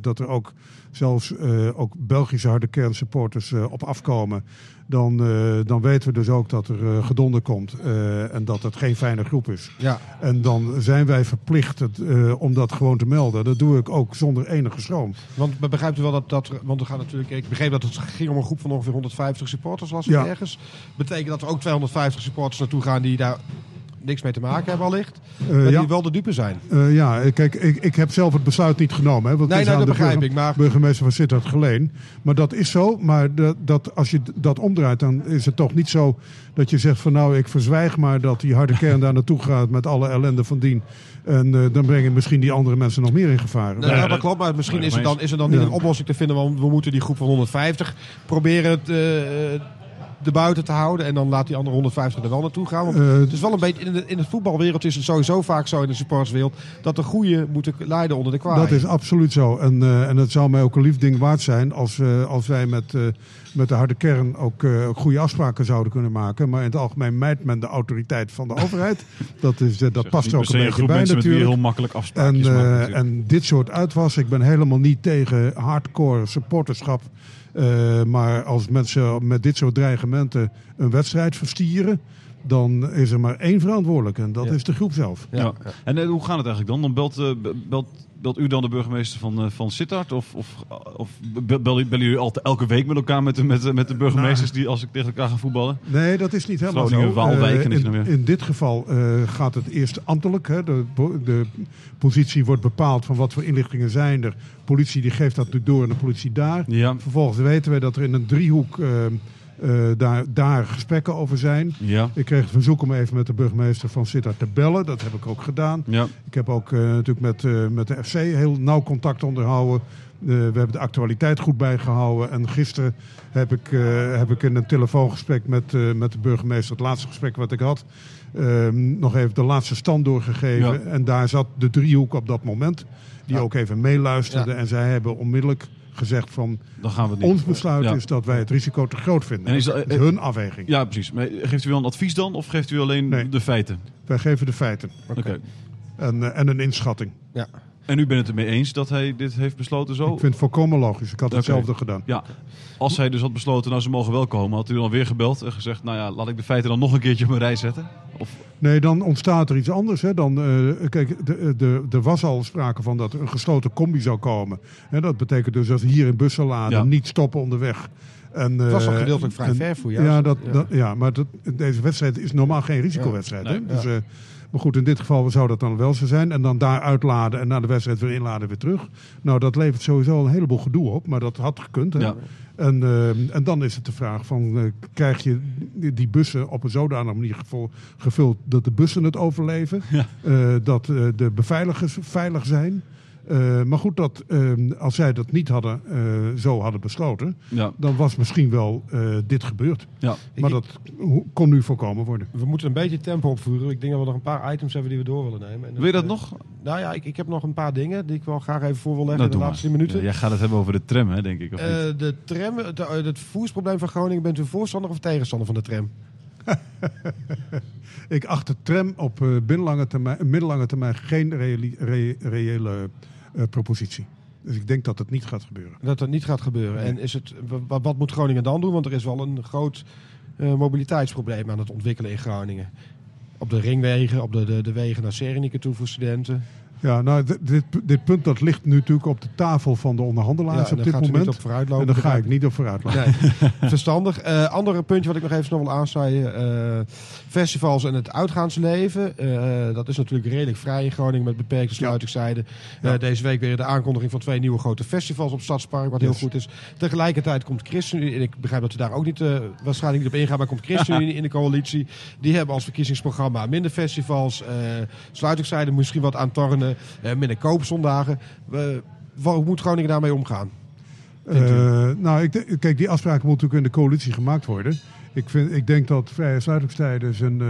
Dat er ook zelfs eh, ook Belgische harde kern supporters eh, op afkomen. Dan, eh, dan weten we dus ook dat er gedonder komt en dat het geen fijne groep is. Ja, En dan zijn wij verplicht het, om dat gewoon te melden. Dat doe ik ook zonder enige schroom. want be- begrijpt u wel dat, dat want er gaan natuurlijk, ik begreep dat het ging om een groep van ongeveer 150 supporters, was het Ja. ergens. Betekent dat er ook 250 supporters naartoe gaan die daar niks mee te maken hebben allicht, Eh, maar ja. die wel de dupe zijn. Eh, ja, kijk, ik, ik heb zelf het besluit niet genomen. Hè, want Nee, nee, aan dat de begrijp burger- ik, maar- burgemeester van Sittard geleen. Maar dat is zo. Maar dat, dat, als je dat omdraait, dan is het toch niet zo dat je zegt van nou, ik verzwijg maar dat die harde kern daar naartoe gaat met alle ellende van dien. En eh, dan brengen misschien die andere mensen nog meer in gevaar. Nou, ja, dat- dat klopt, maar misschien is er dan, is er dan niet Ja. een oplossing te vinden, want we moeten die groep van 150 proberen het, eh, de buiten te houden en dan laat die andere 150 er wel naartoe gaan. Want Eh, het is wel een beetje, in, de, in het voetbalwereld is het sowieso vaak zo in de supporterswereld, dat de goede moeten lijden onder de kwaai. Dat is absoluut zo. En, eh, en het zou mij ook een lief ding waard zijn als, eh, als wij met, eh, met de harde kern ook, eh, ook goede afspraken zouden kunnen maken. Maar in het algemeen mijt men de autoriteit van de overheid. Dat, is, dat Zeg, past er ook een beetje groep bij mensen met natuurlijk. heel makkelijk En, eh, natuurlijk. en dit soort uitwas, ik ben helemaal niet tegen hardcore supporterschap. Eh, maar als mensen met dit soort dreigementen een wedstrijd verstieren, dan is er maar één verantwoordelijk. En dat Ja. is de groep zelf. Ja. En eh, hoe gaat het eigenlijk dan? Dan belt, eh, belt, belt u dan de burgemeester van, eh, van Sittard? Of, of, of bel- bellen, bellen jullie altijd elke week met elkaar met de, met, de- met de burgemeesters die als ik tegen elkaar gaan voetballen? Nee, dat is niet helemaal Groningen, zo. Waalwijk Eh, en er in, in dit geval eh, gaat het eerst ambtelijk. Hè. De, de positie wordt bepaald van wat voor inlichtingen zijn er. Politie die geeft dat door en de politie daar. Ja. Vervolgens weten we dat er in een driehoek eh, eh, daar, daar gesprekken over zijn. Ja. Ik kreeg het verzoek om even met de burgemeester van Sittard te bellen. Dat heb ik ook gedaan. Ja. Ik heb ook eh, natuurlijk met, eh, met de FC heel nauw contact onderhouden. We hebben de actualiteit goed bijgehouden. En gisteren heb ik, heb ik in een telefoongesprek met, met de burgemeester, het laatste gesprek wat ik had, eh, nog even de laatste stand doorgegeven. Ja. En daar zat de driehoek op dat moment, die ook even meeluisterde. En zij hebben onmiddellijk gezegd van, Dan gaan we ons besluit Ja. is dat wij het risico te groot vinden. En is dat- dat is hun afweging. Ja, precies. Maar geeft u wel een advies dan? Of geeft u alleen Nee. de feiten? Wij geven de feiten Oké. en, eh, en een inschatting. Ja. En u bent het ermee eens dat hij dit heeft besloten zo? Ik vind het volkomen logisch. Ik had hetzelfde gedaan. Ja, als hij dus had besloten, nou ze mogen wel komen, had u dan weer gebeld en gezegd, nou ja, laat ik de feiten dan nog een keertje op een rij zetten? Of, Nee, dan ontstaat er iets anders. Hè. Dan, eh, kijk, de, de, er was al sprake van dat er een gesloten combi zou komen. En dat betekent dus dat hier in bussen laden, Ja. niet stoppen onderweg. En, Het was eh, toch gedeeltelijk vrij en- ver voor Ja, jou? dat, Ja. Dat, ja maar dat, deze wedstrijd is normaal geen risicowedstrijd. Ja. Hè? Dus, eh, maar goed, in dit geval zou dat dan wel zo zijn. En dan daar uitladen en na de wedstrijd weer inladen weer terug. Nou, dat levert sowieso een heleboel gedoe op. Maar dat had gekund. Hè? Ja. En, eh, en dan is het de vraag van, eh, krijg je die, bussen op een zodanige manier gevuld dat de bussen het overleven? Ja. Eh, dat de beveiligers veilig zijn? Eh, maar goed, dat, eh, als zij dat niet hadden, eh, zo hadden besloten, ja, dan was misschien wel eh, dit gebeurd. ja. Maar dat kon nu voorkomen worden. We moeten een beetje tempo opvoeren. Ik denk dat we nog een paar items hebben die we door willen nemen. En Wil je dat nog? Nou ja, ik, ik heb nog een paar dingen die ik wel graag even voor wil leggen Nou, in de laatste maar. minuten. Ja, jij gaat het hebben over de tram, hè, denk ik. Of niet? Eh, de tram, het, het vervoersprobleem van Groningen, bent u voorstander of tegenstander van de tram? Ik acht de tram op eh, middellange termijn, middellange termijn geen reële, re- reële propositie. Dus ik denk dat het niet gaat gebeuren. Dat dat niet gaat gebeuren. En is het, wat, moet Groningen dan doen? Want er is wel een groot eh, mobiliteitsprobleem aan het ontwikkelen in Groningen. Op de ringwegen, op de, de, de wegen naar Serenike toe voor studenten. Ja, nou, dit, dit punt dat ligt nu natuurlijk op de tafel van de onderhandelaars Ja, op dit moment. niet op vooruitlopen, en daar ga ik niet op vooruit lopen. Nee, verstandig. Eh andere puntje wat ik nog even nog wil aansnijden. eh, festivals en het uitgaansleven. Eh, dat is natuurlijk redelijk vrij in Groningen met beperkte sluitingstijden. Ja. deze week weer de aankondiging van twee nieuwe grote festivals op Stadspark. Wat heel goed is. Tegelijkertijd komt ChristenUnie. En ik begrijp dat u daar ook niet, waarschijnlijk niet op ingaan. Maar komt ChristenUnie in de coalitie. Die hebben als verkiezingsprogramma minder festivals. sluitingstijden misschien wat aan tornen. Eh, minder koopzondagen. We- hoe moet Groningen daarmee omgaan? Eh, nou, ik, kijk, die afspraken moeten ook in de coalitie gemaakt worden. Ik, vind, ik denk dat vrije sluitingstijden zijn, eh,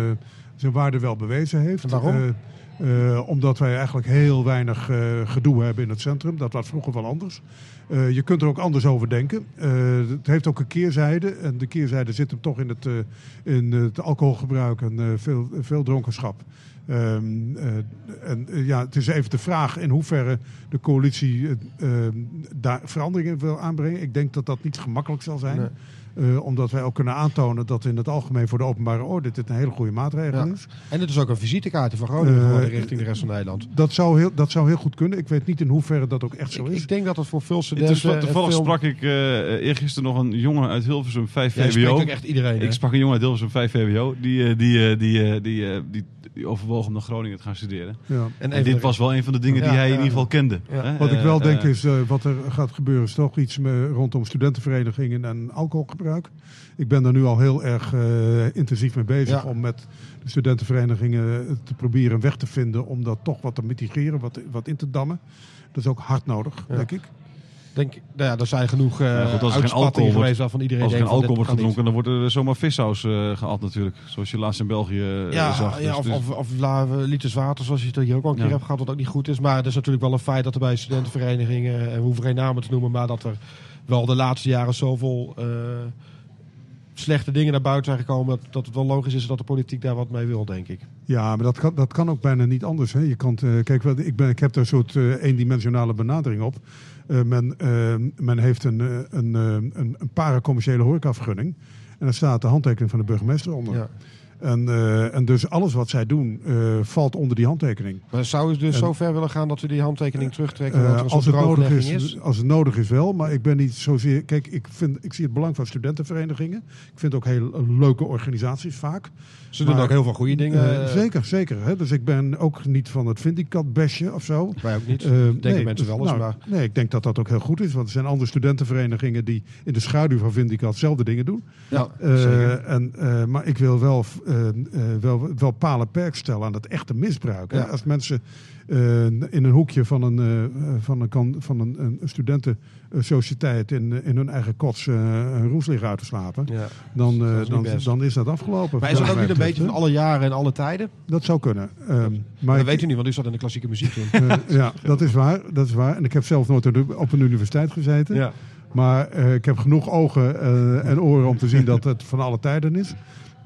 zijn waarde wel bewezen heeft. En waarom? Eh, eh, omdat wij eigenlijk heel weinig eh, gedoe hebben in het centrum. Dat was vroeger wel anders. Eh, je kunt er ook anders over denken. Eh, het heeft ook een keerzijde. En de keerzijde zit hem toch in het, eh, in het alcoholgebruik en eh, veel, veel dronkenschap. Ehm, eh, en eh, ja, het is even de vraag in hoeverre de coalitie eh, eh, daar veranderingen wil aanbrengen. Ik denk dat dat niet gemakkelijk zal zijn. Nee. Eh, omdat wij ook kunnen aantonen dat in het algemeen voor de openbare orde dit een hele goede maatregel Ja. is. En het is ook een visitekaartje van Groningen richting de rest van Nederland. Dat zou, heel, dat zou heel goed kunnen. Ik weet niet in hoeverre dat ook echt zo Ik, is. ik denk dat het voor veel Het studenten... toevallig sprak ik eh eergisteren nog een jongen uit Hilversum 5 Jij spreekt VWO. ook echt iedereen. hè? Ik sprak een jongen uit Hilversum 5 VWO. Die, die, die, die, die, die overwoog om naar Groningen te gaan studeren. Ja. En dit was wel een van de dingen die Ja, hij in ieder geval kende. Ja. Hè? Wat ik wel Eh, denk eh, is, eh, wat er gaat gebeuren, is toch iets me- rondom studentenverenigingen en alcoholgebruik. Ik ben daar nu al heel erg eh, intensief mee bezig Ja. om met de studentenverenigingen te proberen een weg te vinden om dat toch wat te mitigeren, wat, wat in te dammen. Dat is ook hard nodig, Ja. denk ik. Denk, nou ja, er zijn genoeg uh, Ja, goed, als er geen alcohol wordt- geweest waarvan iedereen Als er geen alcohol wordt gedronken, dan wordt er zomaar vissaus eh gehaald natuurlijk. Zoals je laatst in België eh. Ja, zag. ja, Dus- of, dus- of, of la- liters water, zoals je het hier ook al een keer hebt gehad, wat ook niet goed is. Maar het is natuurlijk wel een feit dat er bij studentenverenigingen, en we hoeven geen namen te noemen, maar dat er wel de laatste jaren zoveel eh, slechte dingen naar buiten zijn gekomen, dat, dat het wel logisch is dat de politiek daar wat mee wil, denk ik. Ja, maar dat kan, dat kan ook bijna niet anders. Hè. Je kan, eh, kijk, wel, ik, ben, ik heb daar een soort eh, eendimensionale benadering op. Eh, men, eh, men heeft een, eh, een, een, een paracommerciële horecavergunning. En daar staat de handtekening van de burgemeester onder. Ja. En, en dus alles wat zij doen valt onder die handtekening. Maar zou je dus En- zo ver willen gaan dat we die handtekening terugtrekken? Als, het nodig is, als het nodig is wel, maar ik ben niet zozeer... Kijk, ik, vind, ik zie het belang van studentenverenigingen. Ik vind ook heel leuke organisaties vaak. Ze doen ook heel veel goede dingen. Eh, zeker, zeker. Hè? Dus ik ben ook niet van het Vindicat-besje of zo. Wij ook niet. Eh, Denken nee, mensen wel dus, eens, nou, maar... Nee, ik denk dat dat ook heel goed is. Want er zijn andere studentenverenigingen die in de schaduw van Vindicat zelfde dingen doen. Ja, Eh, en, maar ik wil wel, wel, wel palen perk stellen aan dat echte misbruik. Ja. Als mensen in een hoekje van een, eh, van een, kan- van een, een studentensociëteit in, in hun eigen kots eh, een roes liggen uit te slapen, Ja. dan, eh, dan, is dat afgelopen. Maar is dat ook niet een beetje van alle jaren en alle tijden? Dat zou kunnen. Ehm, maar Maar dat ik- weet u niet, want u zat in de klassieke muziek toen. eh, ja, dat is waar. Dat is waar. En ik heb zelf nooit op een universiteit gezeten. ja. Maar eh, ik heb genoeg ogen eh, en oren om te zien dat het van alle tijden is.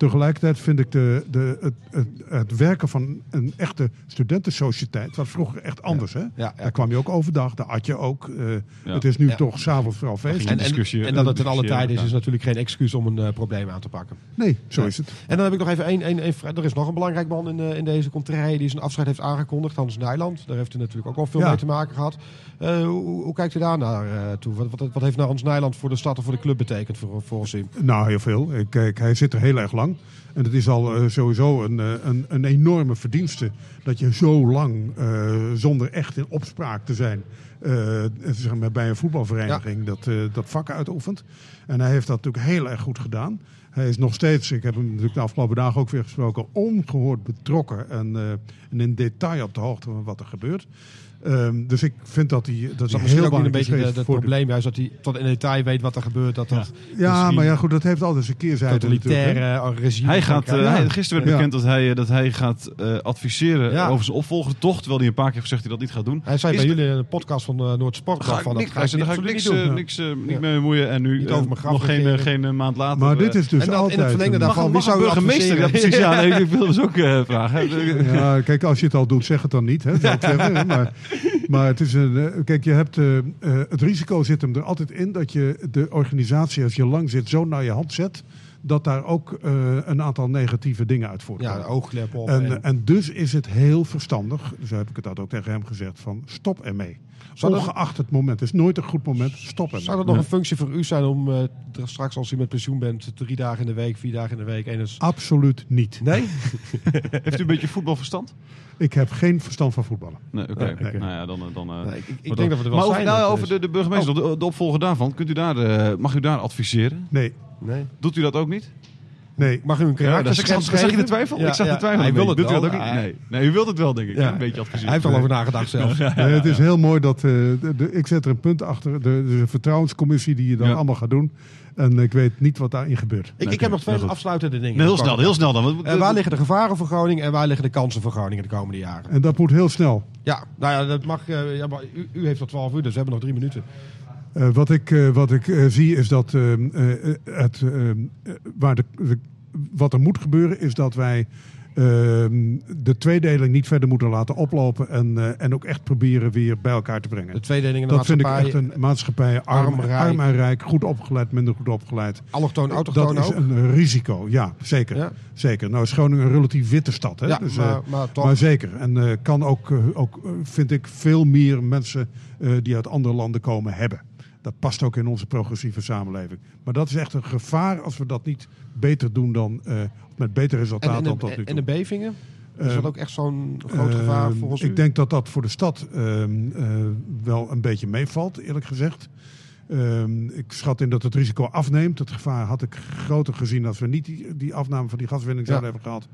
Tegelijkertijd vind ik de, de, het, het, het werken van een echte studentensociëteit, wat vroeger echt anders. Hè? Daar kwam je ook overdag, daar at je ook. eh. Het is nu toch s'avonds vooral feest. En, en, dat het in alle tijden is, is natuurlijk geen excuus om een eh, probleem aan te pakken. Nee, zo is het. En dan heb ik nog even één, één, één Er is nog een belangrijk man in, eh, in deze contraille die zijn afscheid heeft aangekondigd. Hans Nijland. Daar heeft u natuurlijk ook al veel mee te maken gehad. Eh, hoe, hoe kijkt u daar naar toe? Wat, wat, wat heeft nou Hans Nijland voor de stad en voor de club betekend voor, volgens u? Nou, heel veel. Kijk, hij zit er heel erg lang. En het is al eh, sowieso een, eh, een, een enorme verdienste dat je zo lang eh, zonder echt in opspraak te zijn eh, zeg maar, bij een voetbalvereniging dat, dat vak uitoefent. En hij heeft dat natuurlijk heel erg goed gedaan. Hij is nog steeds, ik heb hem natuurlijk de afgelopen dagen ook weer gesproken, ongehoord betrokken en, en in detail op de hoogte van wat er gebeurt. Ehm, dus ik vind dat hij, dat Is misschien heel ook een beetje de- het de- probleem? Juist dat hij tot in detail weet wat er gebeurt. Dat dat Ja, maar ja, goed, dat heeft altijd zijn keerzijde totalitaire regime. Hij gaat, eh, gisteren werd Ja. bekend dat hij, eh, dat hij gaat eh, adviseren Ja. over zijn opvolger. Toch, terwijl hij een paar keer heeft gezegd dat hij dat niet gaat doen. Hij zei Is bij de- jullie in een podcast van uh, Noordsport Ga van niks, dat hij zei, daar ga ik niks, niks, niet mee bemoeien. En nu nog geen, geen maand later. Maar dit is dus en dan in altijd... het verlengde daarvan, wie zou burgemeester? Ja, precies. Ja, nee, ik wil dus ook eh, vragen. Ja, kijk, als je het al doet, zeg het dan niet. Maar Maar het is een. eh, Kijk, je hebt. eh, het risico zit hem er altijd in dat je de organisatie, als je lang zit, zo naar je hand zet. Dat daar ook eh, een aantal negatieve dingen uit voortkomen. Ja, de oogklep op. En, en- en dus is het heel verstandig, zo heb ik het dat ook tegen hem gezegd, van stop ermee. Zou dat- Ongeacht het moment, het is nooit een goed moment, stop ermee. Zou dat nog een functie voor u zijn om eh, straks als u met pensioen bent, drie dagen in de week, vier dagen in de week, en is... Absoluut niet. Nee? Heeft u een beetje voetbalverstand? Ik heb geen verstand van voetballen. Nee, oké. Nee. Nou ja, dan... eh, dan eh, Nee, ik denk dat we er wel maar over, zijn. nou, over de, de burgemeester, de, de opvolger daarvan, kunt u daar, eh, mag u daar adviseren? Nee, Nee. Doet u dat ook niet? nee. Mag u een Ja, karakter ik zag, zag je de twijfel? Ja, ik zag ja. de twijfel. Hij wil het Doet u dat wel. ook niet? Nee. nee, u wilt het wel, denk ik. Ja. Een beetje adviseren. Hij heeft er al over nagedacht zelfs. Nee, het is heel mooi dat. eh, de, de- ik zet er een punt achter. De, de vertrouwenscommissie die je dan Ja. allemaal gaat doen. En ik weet niet wat daarin gebeurt. Ik, ik heb nog twee afsluitende dingen. Nee, heel snel, heel snel dan. Eh, waar liggen de gevaren voor Groningen en waar liggen de kansen voor Groningen de komende jaren? En dat moet heel snel. Ja, nou ja, dat mag. eh, ja, maar u, u heeft tot 12 uur, dus we hebben nog drie minuten. Eh, wat ik, eh, wat ik eh, zie is dat het, waar de, de- wat er moet gebeuren is dat wij eh, de tweedeling niet verder moeten laten oplopen en, en ook echt proberen weer bij elkaar te brengen. De tweedeling in de Dat vind ik maatschappij. echt een maatschappij arm, arm, rijk. arm en rijk, goed opgeleid, minder goed opgeleid. Allochtoon, autochtoon Dat is ook. een risico, ja, zeker. Ja. zeker. Nou is Groningen een relatief witte stad. Hè? Ja, Dus, maar, maar toch. maar zeker. En kan ook, ook vind ik, veel meer mensen die uit andere landen komen hebben. Dat past ook in onze progressieve samenleving. Maar dat is echt een gevaar als we dat niet beter doen dan eh, met beter en, resultaat en, dan tot nu en toe. de bevingen? Is Eh, dat ook echt zo'n groot Ehm, gevaar volgens u? Ik denk dat dat voor de stad ehm, eh, wel een beetje meevalt, eerlijk gezegd. Ehm, ik schat in dat het risico afneemt. Het gevaar had ik groter gezien als we niet die, die afname van die gaswinning Ja. zouden hebben gehad.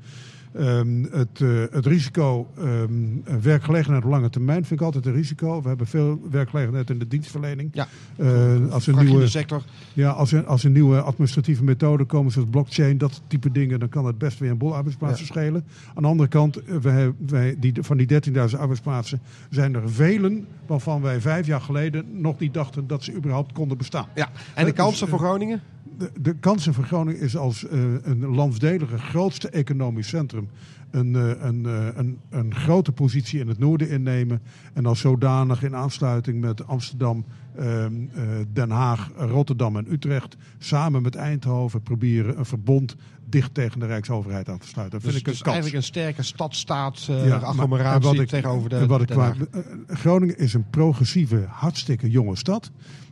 Ehm, het, eh, het risico ehm, werkgelegenheid op lange termijn vind ik altijd een risico. We hebben veel werkgelegenheid in de dienstverlening. Ja. Eh, als, een nieuwe, sector. ja, als, er, als er nieuwe administratieve methoden komen, zoals blockchain, dat type dingen, dan kan het best weer een boel arbeidsplaatsen schelen. Aan de andere kant, eh, wij, wij, die, van die 13.000 arbeidsplaatsen zijn er velen waarvan wij vijf jaar geleden nog niet dachten dat ze überhaupt konden bestaan. Ja. En de Dus, kansen eh, voor Groningen? De, de kansen voor Groningen is als eh, een landsdelige grootste economisch centrum een, eh, een, eh, een, een grote positie in het noorden innemen. En als zodanig in aansluiting met Amsterdam, ehm, eh, Den Haag, Rotterdam en Utrecht samen met Eindhoven proberen een verbond dicht tegen de Rijksoverheid aan te sluiten. Dat Dus, vind ik dus een kans. eigenlijk een sterke stadstaat, eh Ja, maar- agglomeratie en wat ik- tegenover de, wat ik eh, Groningen is een progressieve, hartstikke jonge stad.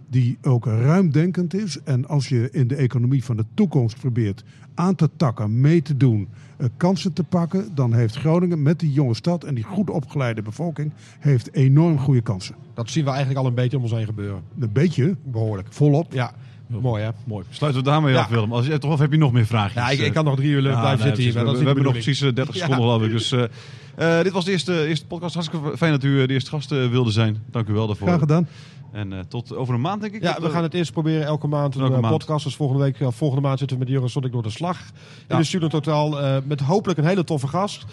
Die ook ruimdenkend is. En als je in de economie van de toekomst probeert aan te takken, mee te doen, eh, kansen te pakken. Dan heeft Groningen met die jonge stad en die goed opgeleide bevolking heeft enorm goede kansen. Dat zien we eigenlijk al een beetje om ons heen gebeuren. Een beetje, Behoorlijk. volop. Ja, mooi hè? Mooi. Sluiten we daarmee Ja. af, Willem. Als je, toch, of heb je nog meer vragen? Ja, ik, ik kan nog drie uur Ja, blijven nee, zitten hier. We, hebben nog precies eh, 30 Ja. seconden, geloof ik. Dus, eh, eh, dit was de eerste, eerste podcast. Hartstikke fijn dat u eh, de eerste gast eh, wilde zijn. Dank u wel daarvoor. Graag gedaan. En tot over een maand, denk ik. Ja, we gaan het eerst proberen elke maand een Elke podcast. Dus volgende week, volgende maand zitten we met ik door de slag. In de Studio Totaal met hopelijk een hele toffe gast.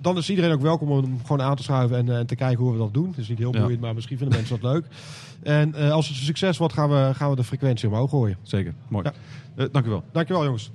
Dan is iedereen ook welkom om hem gewoon aan te schuiven en, en te kijken hoe we dat doen. Het is niet heel Ja. boeiend, maar misschien vinden mensen dat leuk. En als het een succes wordt, gaan we, gaan we de frequentie omhoog gooien. Zeker. Mooi. Ja. Dank u wel. Dankjewel jongens.